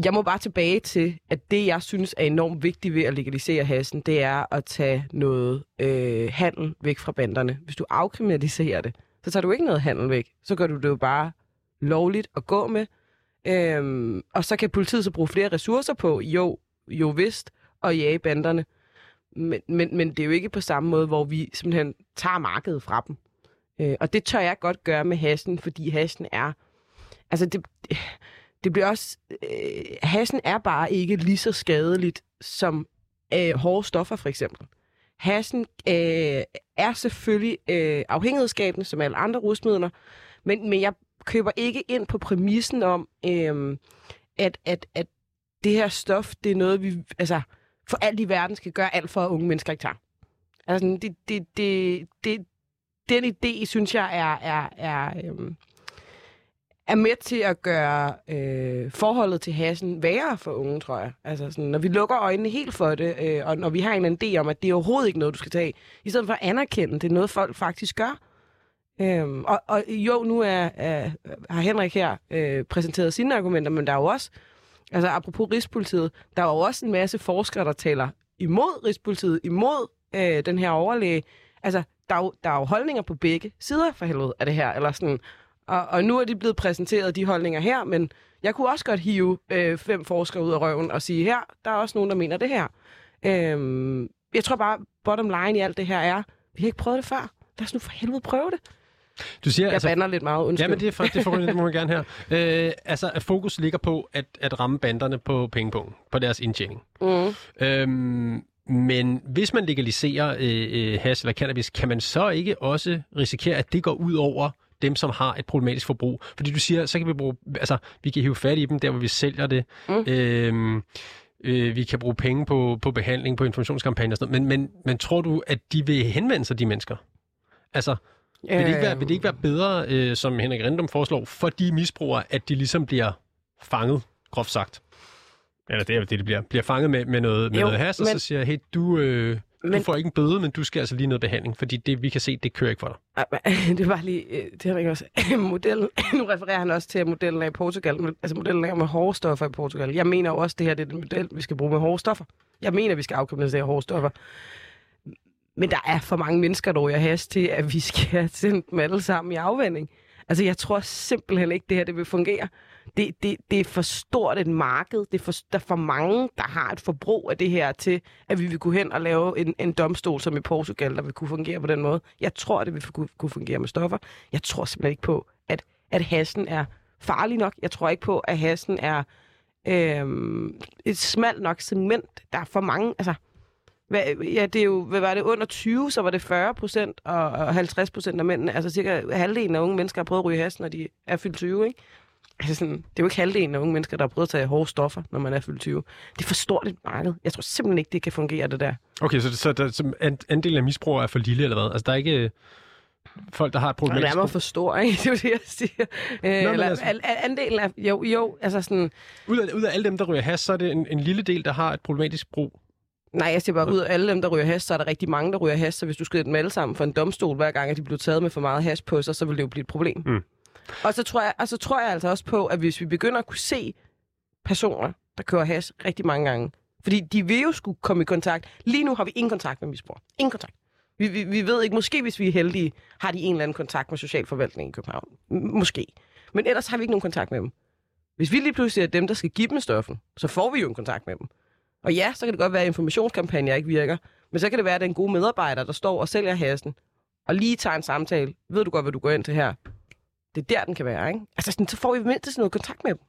jeg må bare tilbage til, at det, jeg synes er enormt vigtigt ved at legalisere hassen, det er at tage noget øh, handel væk fra banderne. Hvis du afkriminaliserer det, så tager du ikke noget handel væk. Så gør du det jo bare lovligt at gå med. Øhm, og så kan politiet så bruge flere ressourcer på, jo, jo vist, at jage banderne. Men, men, men det er jo ikke på samme måde, hvor vi simpelthen tager markedet fra dem. Øh, og det tør jeg godt gøre med hassen, fordi hassen er... Altså, det, det bliver også... Øh, hassen er bare ikke lige så skadeligt som øh, hårde stoffer, for eksempel. Hassen øh, er selvfølgelig øh, afhængighedsskabende, som alle andre rusmidler, men, men jeg køber ikke ind på præmissen om, øh, at, at, at det her stof, det er noget, vi altså, for alt i verden skal gøre alt for, at unge mennesker ikke tager. Altså, det, det, det, det, den idé, synes jeg, er, er, er, øh, er med til at gøre øh, forholdet til hasen værre for unge, tror jeg. Altså, sådan, når vi lukker øjnene helt for det, øh, og når vi har en idé om, at det er overhovedet ikke noget, du skal tage, i stedet for at anerkende, det er noget, folk faktisk gør. Øhm, og, og jo, nu er, er, har Henrik her øh, præsenteret sine argumenter, men der er jo også, altså apropos Rigspolitiet, der er jo også en masse forskere, der taler imod Rigspolitiet, imod øh, den her overlæge. Altså, der er, jo, der er jo holdninger på begge sider for helvede af det her. Eller sådan. Og, og nu er de blevet præsenteret, de holdninger her, men jeg kunne også godt hive øh, fem forskere ud af røven og sige, her, der er også nogen, der mener det her. Øhm, jeg tror bare, bottom line i alt det her er, vi har ikke prøvet det før. Lad os nu for helvede prøve det. Du siger, jeg altså, bander lidt meget, undskyld. Ja, men det er, for, det, for, det må man gerne her. Øh, altså, at fokus ligger på at, at ramme banderne på pengepunkten, på deres indtjening. Mm. Øhm, men hvis man legaliserer øh, øh, hash eller cannabis, kan man så ikke også risikere, at det går ud over dem, som har et problematisk forbrug? Fordi du siger, så kan vi bruge, altså, vi kan hive fat i dem, der hvor vi sælger det. Mm. Øhm, øh, vi kan bruge penge på, på behandling, på informationskampagner og sådan noget. Men, men, men tror du, at de vil henvende sig, de mennesker? Altså, vil det ikke være, vil det ikke være bedre, øh, som Henrik Rendum foreslår, for de misbrugere, at de ligesom bliver fanget, groft sagt? Eller det er det, det bliver. Bliver fanget med, med noget, med jo, noget has, og så siger jeg, hey, du, øh, men, du får ikke en bøde, men du skal altså lige noget behandling, fordi det, vi kan se, det kører ikke for dig. Det var lige, øh, det har også, modellen, nu refererer han også til modellen af i Portugal, altså modellen af med hårde stoffer i Portugal. Jeg mener jo også, det her det er den model, vi skal bruge med hårde stoffer. Jeg mener, vi skal afkriminalisere hårde stoffer. Men der er for mange mennesker, der ryger has til, at vi skal sende dem alle sammen i afvænding. Altså, jeg tror simpelthen ikke, det her det vil fungere. Det, det, det er for stort et marked. Det er for, der er for mange, der har et forbrug af det her til, at vi vil kunne hen og lave en, en domstol, som i Portugal, der vil kunne fungere på den måde. Jeg tror, det vil kunne, kunne fungere med stoffer. Jeg tror simpelthen ikke på, at, at hassen er farlig nok. Jeg tror ikke på, at hassen er øh, et smalt nok segment. Der er for mange... Altså, hvad, ja, det er jo, hvad var det, under 20, så var det 40 procent, og, og 50 procent af mændene, altså cirka halvdelen af unge mennesker har prøvet at ryge has, når de er fyldt 20, ikke? Altså sådan, det er jo ikke halvdelen af unge mennesker, der har prøvet at tage hårde stoffer, når man er fyldt 20. Det er for stort et marked. Jeg tror simpelthen ikke, det kan fungere, det der. Okay, så, så, der, så andelen af misbrugere er for lille, eller hvad? Altså, der er ikke øh, folk, der har et problem. Det er for stor, ikke? Det er jo det, jeg siger. Nå, eller, altså, andelen af, jo, jo, altså sådan... Ud af, ud af alle dem, der ryger has, så er det en, en lille del, der har et problematisk brug. Nej, jeg siger bare, ud af alle dem, der ryger hash, så er der rigtig mange, der ryger hash, så hvis du skal dem alle sammen for en domstol, hver gang at de bliver taget med for meget hash på sig, så vil det jo blive et problem. Mm. Og, så tror jeg, og så tror jeg altså også på, at hvis vi begynder at kunne se personer, der kører has rigtig mange gange, fordi de vil jo skulle komme i kontakt. Lige nu har vi ingen kontakt med misbrug. Ingen kontakt. Vi, vi, vi ved ikke, måske hvis vi er heldige, har de en eller anden kontakt med socialforvaltningen i København. Måske. Men ellers har vi ikke nogen kontakt med dem. Hvis vi lige pludselig er dem, der skal give dem stoffen, så får vi jo en kontakt med dem. Og ja, så kan det godt være, at informationskampagner ikke virker. Men så kan det være, at den gode en god medarbejder, der står og sælger hasen, og lige tager en samtale. Ved du godt, hvad du går ind til her? Det er der, den kan være, ikke? Altså, sådan, så får vi mindst noget kontakt med dem.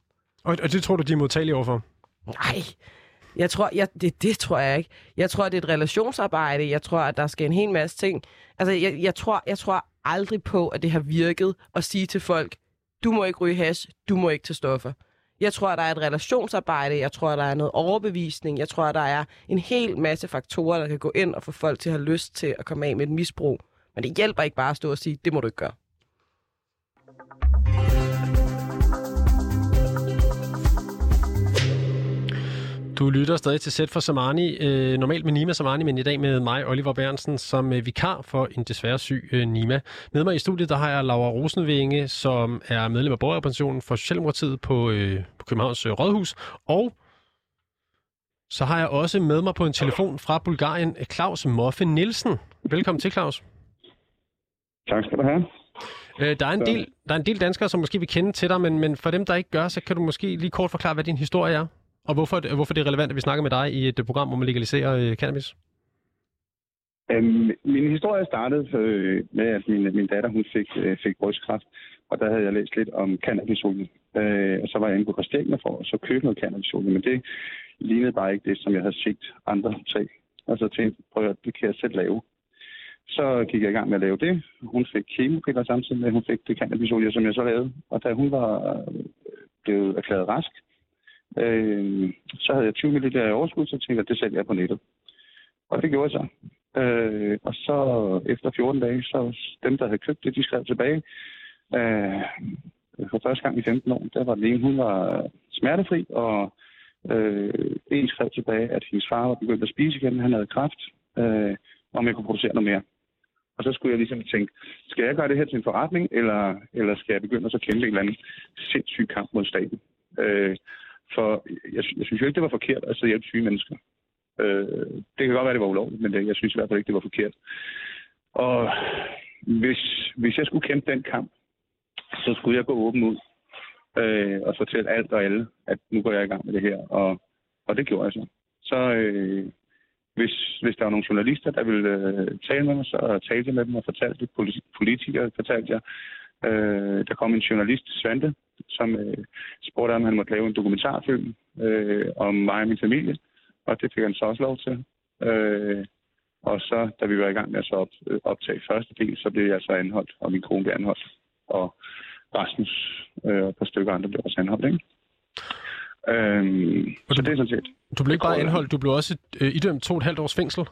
Og, og det tror du, de er modtagelige overfor? Nej, jeg tror, jeg, det, det tror jeg ikke. Jeg tror, det er et relationsarbejde. Jeg tror, at der skal en hel masse ting. Altså, jeg, jeg, tror, jeg tror aldrig på, at det har virket at sige til folk, du må ikke ryge hash, du må ikke tage stoffer. Jeg tror, der er et relationsarbejde. Jeg tror, der er noget overbevisning. Jeg tror, der er en hel masse faktorer, der kan gå ind og få folk til at have lyst til at komme af med et misbrug. Men det hjælper ikke bare at stå og sige, det må du ikke gøre. Du lytter stadig til Sæt for Samani, øh, normalt med Nima Samani, men i dag med mig, Oliver Bernsen, som øh, vikar for en desværre syg øh, Nima. Med mig i studiet, der har jeg Laura Rosenvinge, som er medlem af borgerpensionen for Socialdemokratiet på, øh, på Københavns øh, Rådhus, og så har jeg også med mig på en telefon fra Bulgarien, Claus Moffe Nielsen. Velkommen til, Claus. Tak skal du have. Øh, der, er en del, der er en del danskere, som måske vil kende til dig, men, men for dem, der ikke gør, så kan du måske lige kort forklare, hvad din historie er? Og hvorfor, hvorfor det er relevant, at vi snakker med dig i et program, hvor man legaliserer øh, cannabis? Øhm, min historie startede øh, med, at min, min datter hun fik, øh, fik brystkræft, og der havde jeg læst lidt om cannabisolie. Øh, og så var jeg inde på Christiania for at så købe noget cannabisolie, men det lignede bare ikke det, som jeg havde set andre tage. Og så tænkte jeg, prøv at det kan jeg selv lave. Så gik jeg i gang med at lave det. Hun fik kemopiller samtidig med, at hun fik det cannabisolie, som jeg så lavede. Og da hun var øh, blevet erklæret rask, øh, så havde jeg 20 ml i overskud, så tænkte jeg, at det sælger jeg på nettet. Og det gjorde jeg så. Øh, og så efter 14 dage, så dem, der havde købt det, de skrev tilbage. Øh, for første gang i 15 år, der var den ene, hun var smertefri, og øh, en skrev tilbage, at hendes far var begyndt at spise igen, han havde kræft, øh, om jeg kunne producere noget mere. Og så skulle jeg ligesom tænke, skal jeg gøre det her til en forretning, eller, eller skal jeg begynde at så kæmpe en eller anden sindssyg kamp mod staten? Øh, for jeg, jeg synes jo ikke, det var forkert at hjælpe syge mennesker. Øh, det kan godt være, det var ulovligt, men det, jeg synes i hvert fald ikke, det var forkert. Og hvis, hvis jeg skulle kæmpe den kamp, så skulle jeg gå åben ud øh, og fortælle alt og alle, at nu går jeg i gang med det her. Og, og det gjorde jeg så. Så øh, hvis, hvis der var nogle journalister, der ville øh, tale med mig, så talte jeg med dem og fortalte det. Politikere fortalte jeg. Øh, der kom en journalist, Svante, som øh, spurgte, om han måtte lave en dokumentarfilm øh, om mig og min familie og det fik han så også lov til. Øh, og så, da vi var i gang med at så op, øh, optage første del, så blev jeg så anholdt, og min kone blev anholdt. Og Rasmus øh, og et par stykker andre blev også anholdt, ikke? Øhm, du, så det er sådan set. Du blev ikke bare anholdt, du blev også øh, idømt to og et halvt års fængsel.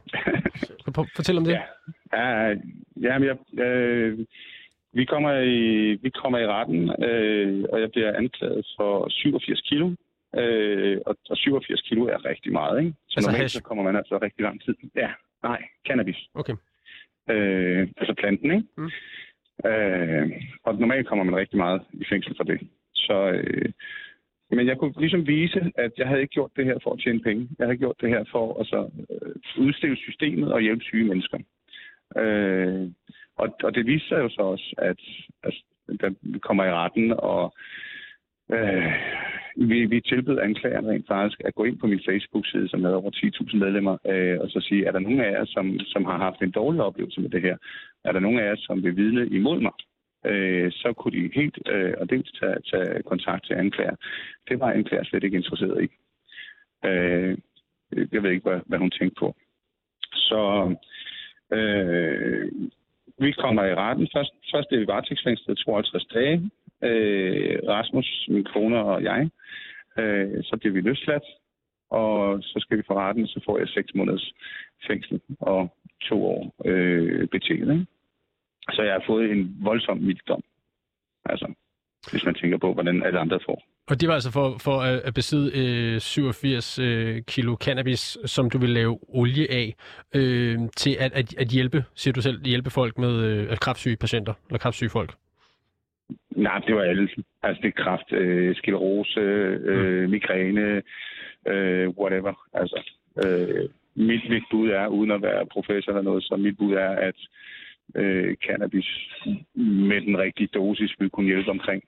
Fortæl om det. Ja, ja, ja men jeg, øh, vi, kommer i, vi kommer i retten, øh, og jeg bliver anklaget for 87 kilo. Øh, og, og 87 kilo er rigtig meget, ikke? Så altså normalt hash. så kommer man altså rigtig lang tid. Ja, nej, cannabis. Okay. Øh, altså planten, ikke? Mm. Øh, og normalt kommer man rigtig meget i fængsel for det. Så, øh, men jeg kunne ligesom vise, at jeg havde ikke gjort det her for at tjene penge. Jeg havde gjort det her for at så, udstille systemet og hjælpe syge mennesker. Øh, og, og det viste sig jo så også, at, altså, at der kommer i retten, og Øh, vi, vi tilbød anklageren rent faktisk at gå ind på min Facebook-side, som havde over 10.000 medlemmer, øh, og så sige, er der nogen af jer, som, som har haft en dårlig oplevelse med det her? Er der nogen af jer, som vil vidne imod mig? Øh, så kunne de helt øh, og dels tage, tage kontakt til anklager. Det var anklager slet ikke interesseret i. Øh, jeg ved ikke, hvad, hvad hun tænkte på. Så øh, vi kommer i retten. Først, først er vi varetægtsfængslet 52 dage øh, Rasmus, min kone og jeg. Øh, så bliver vi løsladt, og så skal vi for retten, så får jeg 6 måneders fængsel og to år øh, betinget. Så jeg har fået en voldsom milddom. Altså, hvis man tænker på, hvordan alle andre får. Og det var altså for, for at besidde øh, 87 øh, kilo cannabis, som du vil lave olie af, øh, til at, at, at hjælpe, siger du selv, hjælpe folk med øh, kraftsyge patienter, eller kraftsyge folk? Nej, det var alle. Altså det er kraft, øh, sklerose, øh, mm. migræne, øh, whatever. Altså, øh, mit, mit bud er, uden at være professor eller noget, så mit bud er, at øh, cannabis med den rigtige dosis vil kunne hjælpe omkring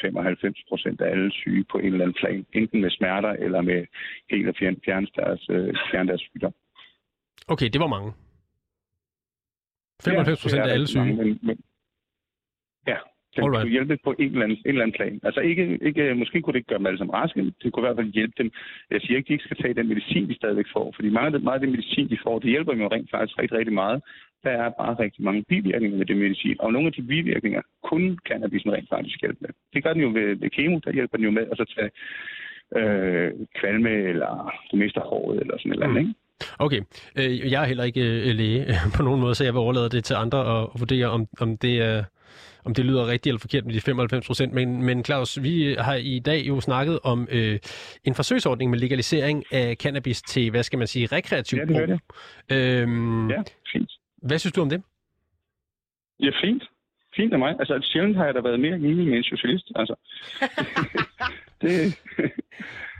95 procent af alle syge på en eller anden plan, enten med smerter eller med helt at fjerne, fjerne deres, øh, fjerne deres sygdom. Okay, det var mange. 95 procent ja, af alle syge? Mange, men, men, ja, den Alright. kunne hjælpe på en eller, anden, en eller anden plan. Altså ikke, ikke, måske kunne det ikke gøre dem alle sammen raske, men det kunne i hvert fald hjælpe dem. Jeg siger ikke, at de ikke skal tage den medicin, de stadigvæk får, fordi det, meget af det medicin, de får, det hjælper dem jo rent faktisk rigtig, rigtig meget. Der er bare rigtig mange bivirkninger med det medicin, og nogle af de bivirkninger kunne cannabis rent faktisk hjælpe med. Det gør den jo ved, ved kemo, der hjælper den jo med at så tage øh, kvalme, eller du mister håret, eller sådan noget, mm. ikke? Okay, øh, jeg er heller ikke øh, læge på nogen måde, så jeg vil overlade det til andre at, at vurdere, om, om det er om det lyder rigtigt eller forkert med de 95 procent. Men, men Claus, vi har i dag jo snakket om øh, en forsøgsordning med legalisering af cannabis til, hvad skal man sige, rekreativ ja, det brug. Det. Øhm, ja, fint. Hvad synes du om det? Ja, fint. Fint af mig. Altså, sjældent har jeg da været mere enig med en socialist. Altså, det,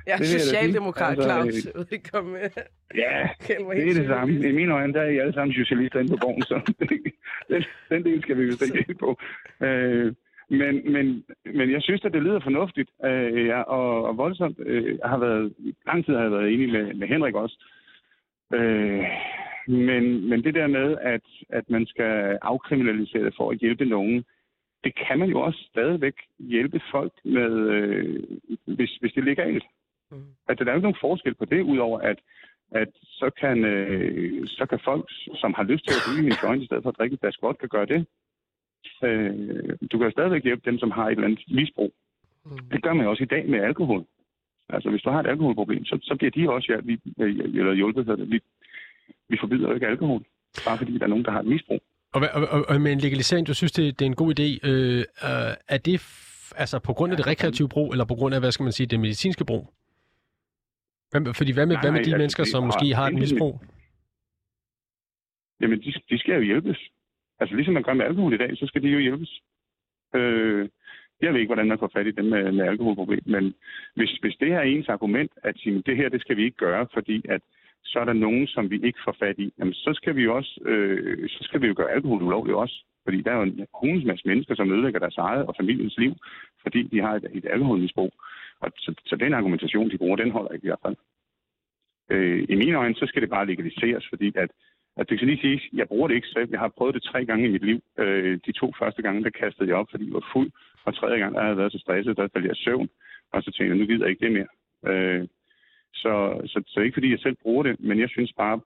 jeg er socialdemokrat, altså, Claus. Udkom med. Ja, det er det samme. I mine øjne, der er I alle sammen socialister inde på borgen, så den, den del skal vi jo ikke på. Øh, men, men, men jeg synes, at det lyder fornuftigt, øh, ja, og, og voldsomt. Øh, jeg har været, lang tid har jeg været enig med, med Henrik også. Øh, men, men det der med, at, at man skal afkriminalisere det for at hjælpe nogen, det kan man jo også stadigvæk hjælpe folk med, øh, hvis, hvis det er legalt. Mm. At der er jo ikke nogen forskel på det, udover at, at så, kan, øh, så kan folk, som har lyst til at ryge en joint i stedet for at drikke et godt, kan gøre det. Øh, du kan stadigvæk hjælpe dem, som har et eller andet misbrug. Mm. Det gør man også i dag med alkohol. Altså, hvis du har et alkoholproblem, så, så bliver de også ja, vi, eller hjulpet. Vi, vi forbyder jo ikke alkohol, bare fordi der er nogen, der har et misbrug. Og, og, og, og med en legalisering, du synes, det, det er en god idé. Øh, øh, er det altså på grund af det rekreative brug, eller på grund af, hvad skal man sige, det medicinske brug? Hvem, fordi hvad med, nej, hvad med de altså, mennesker, som måske har et misbrug? Jamen, de, de skal jo hjælpes. Altså, ligesom man gør med alkohol i dag, så skal de jo hjælpes. Øh, jeg ved ikke, hvordan man får fat i dem med, med alkoholproblem, men hvis, hvis det her er ens argument, at sige, det her, det skal vi ikke gøre, fordi at så er der nogen, som vi ikke får fat i, jamen så skal vi jo også, øh, så skal vi jo gøre alkohol ulovligt også. Fordi der er jo en hundens masse mennesker, som ødelægger deres eget og familiens liv, fordi de har et, et alkoholmisbrug. Og så, så den argumentation, de bruger, den holder ikke i hvert fald. Øh, I mine øjne, så skal det bare legaliseres, fordi at, at det kan lige sige, jeg bruger det ikke selv. Jeg har prøvet det tre gange i mit liv. Øh, de to første gange, der kastede jeg op, fordi jeg var fuld. Og tredje gang, der havde jeg været så stresset, der faldt jeg søvn. Og så tænkte jeg, nu gider jeg ikke det mere. Øh, så, så, så ikke fordi jeg selv bruger det, men jeg synes bare,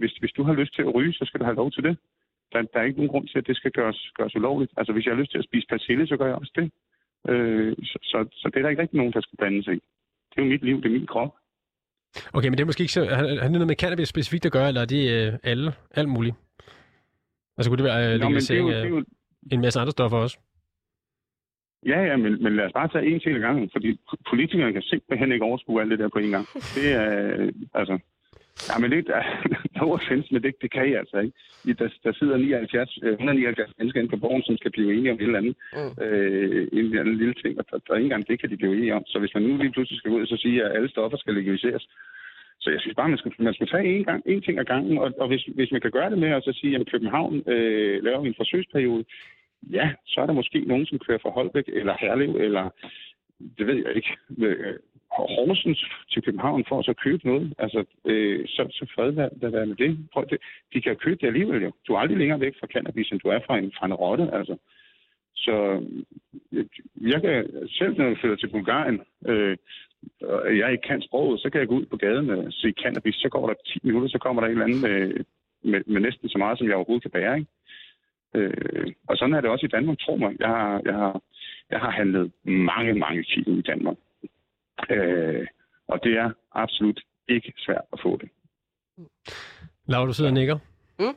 hvis, hvis du har lyst til at ryge, så skal du have lov til det. Der, der er ikke nogen grund til, at det skal gøres, gøres ulovligt. Altså hvis jeg har lyst til at spise persille, så gør jeg også det. Øh, så, så, så det er der ikke rigtig nogen, der skal blande sig i. Det er jo mit liv, det er min krop. Okay, men det er måske ikke så... Har det noget med cannabis specifikt at gøre, eller er det øh, alle, alt muligt? Altså kunne det være øh, legalisering af en masse andre stoffer også? Ja, ja, men, men lad os bare tage en til gangen, fordi politikerne kan simpelthen ikke overskue alt det der på en gang. Det er, altså... Ja, men det er no offense, men det, det kan I altså ikke. Der, der sidder 79, 179 mennesker inde på borgen, som skal blive enige om et eller andet, mm. øh, en eller anden lille ting, og der, der er ikke engang det, kan de blive enige om. Så hvis man nu lige pludselig skal ud og så sige, at alle stoffer skal legaliseres, så jeg synes bare, man skal, man skal tage en, gang, en ting ad gangen, og, og hvis, hvis man kan gøre det med at så sige, at København øh, laver en forsøgsperiode, ja, så er der måske nogen, som kører fra Holbæk eller Herlev, eller det ved jeg ikke, øh, Horsens til København for at så købe noget. Altså, øh, så, så fred der være med det. Prøv, det. De kan købe det alligevel jo. Du er aldrig længere væk fra cannabis, end du er fra en, fra en rotte. Altså. Så øh, jeg kan selv, når jeg flytter til Bulgarien, øh, og jeg ikke kan sproget, så kan jeg gå ud på gaden og se cannabis. Så går der 10 minutter, så kommer der en eller anden med, med, med næsten så meget, som jeg overhovedet kan bære. Ikke? Øh, og sådan er det også i Danmark, tro mig. Jeg har, jeg har, jeg har handlet mange, mange kilo i Danmark. Øh, og det er absolut ikke svært at få det. Laura, du sidder og nikker. Mm.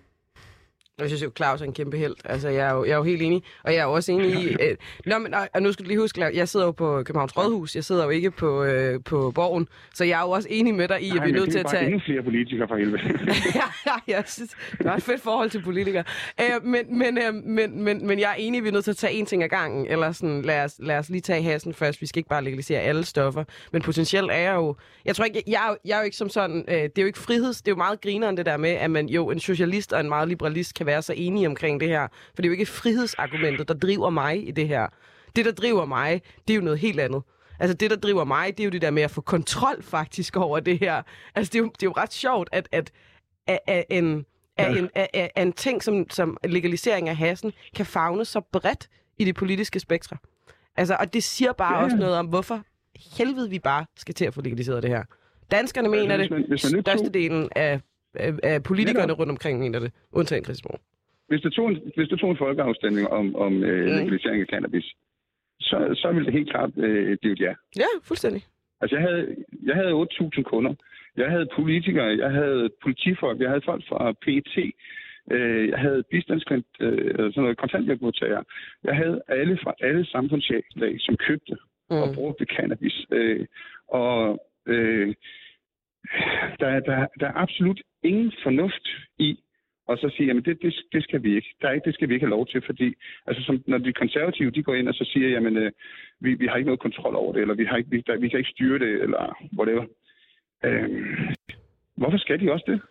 Jeg synes jo, Claus er en kæmpe held. Altså, jeg er jo, jeg er jo helt enig. Og jeg er også enig i... Øh, nå, men, og nu skal du lige huske, jeg sidder jo på Københavns Rådhus. Jeg sidder jo ikke på, øh, på Borgen. Så jeg er jo også enig med dig i, Nej, at vi er nødt til at tage... Nej, flere politikere for helvede. ja, jeg synes, det er et fedt forhold til politikere. Øh, men, men, øh, men, men, men jeg er enig, at vi er nødt til at tage en ting ad gangen. Eller sådan, lad os, lad os lige tage hassen først. Vi skal ikke bare legalisere alle stoffer. Men potentielt er jeg jo... Jeg tror ikke, jeg, jeg, jeg er jo ikke som sådan... Øh, det er jo ikke friheds... Det er jo meget grineren det der med, at man jo en socialist og en meget liberalist kan være så enige omkring det her. For det er jo ikke frihedsargumentet, der driver mig i det her. Det, der driver mig, det er jo noget helt andet. Altså det, der driver mig, det er jo det der med at få kontrol faktisk over det her. Altså det er jo, det er jo ret sjovt, at, at, at, at en, at en, at, at en ting som, som legalisering af hassen kan fagne så bredt i det politiske spektre. Altså, og det siger bare ja. også noget om, hvorfor helvede vi bare skal til at få legaliseret det her. Danskerne mener det, størstedelen af af, af politikerne rundt omkring mener det, undtagen Christiansborg. Hvis du tog en, hvis du tog en folkeafstemning om, om øh, mm. legalisering af cannabis, så, så ville det helt klart øh, blive et ja. Ja, fuldstændig. Altså, jeg havde, jeg havde 8.000 kunder. Jeg havde politikere, jeg havde politifolk, jeg havde folk fra PET, øh, jeg havde bistandskont, øh, sådan noget kontanthjælpmodtagere. Jeg havde alle fra alle samfundslag, som købte mm. og brugte cannabis. Øh, og øh, der, der, der er absolut ingen fornuft i og så sige, jamen det, det, det skal vi ikke. Der er ikke. Det skal vi ikke have lov til, fordi altså, som, når de konservative de går ind og så siger, jamen øh, vi, vi har ikke noget kontrol over det, eller vi, har ikke, vi, der, vi kan ikke styre det, eller whatever. Øh, hvorfor skal de også det?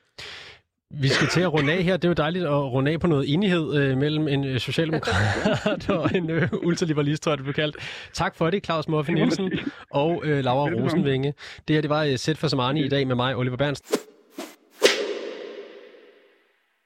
Vi skal til at runde af her. Det er jo dejligt at runde af på noget enighed øh, mellem en øh, socialdemokrat og en øh, ultraliberalist, tror jeg, det blev kaldt. Tak for det, Claus Moffe Nielsen og øh, Laura Rosenvinge. Det her det var øh, Sæt for Samani i dag med mig, Oliver Bernst.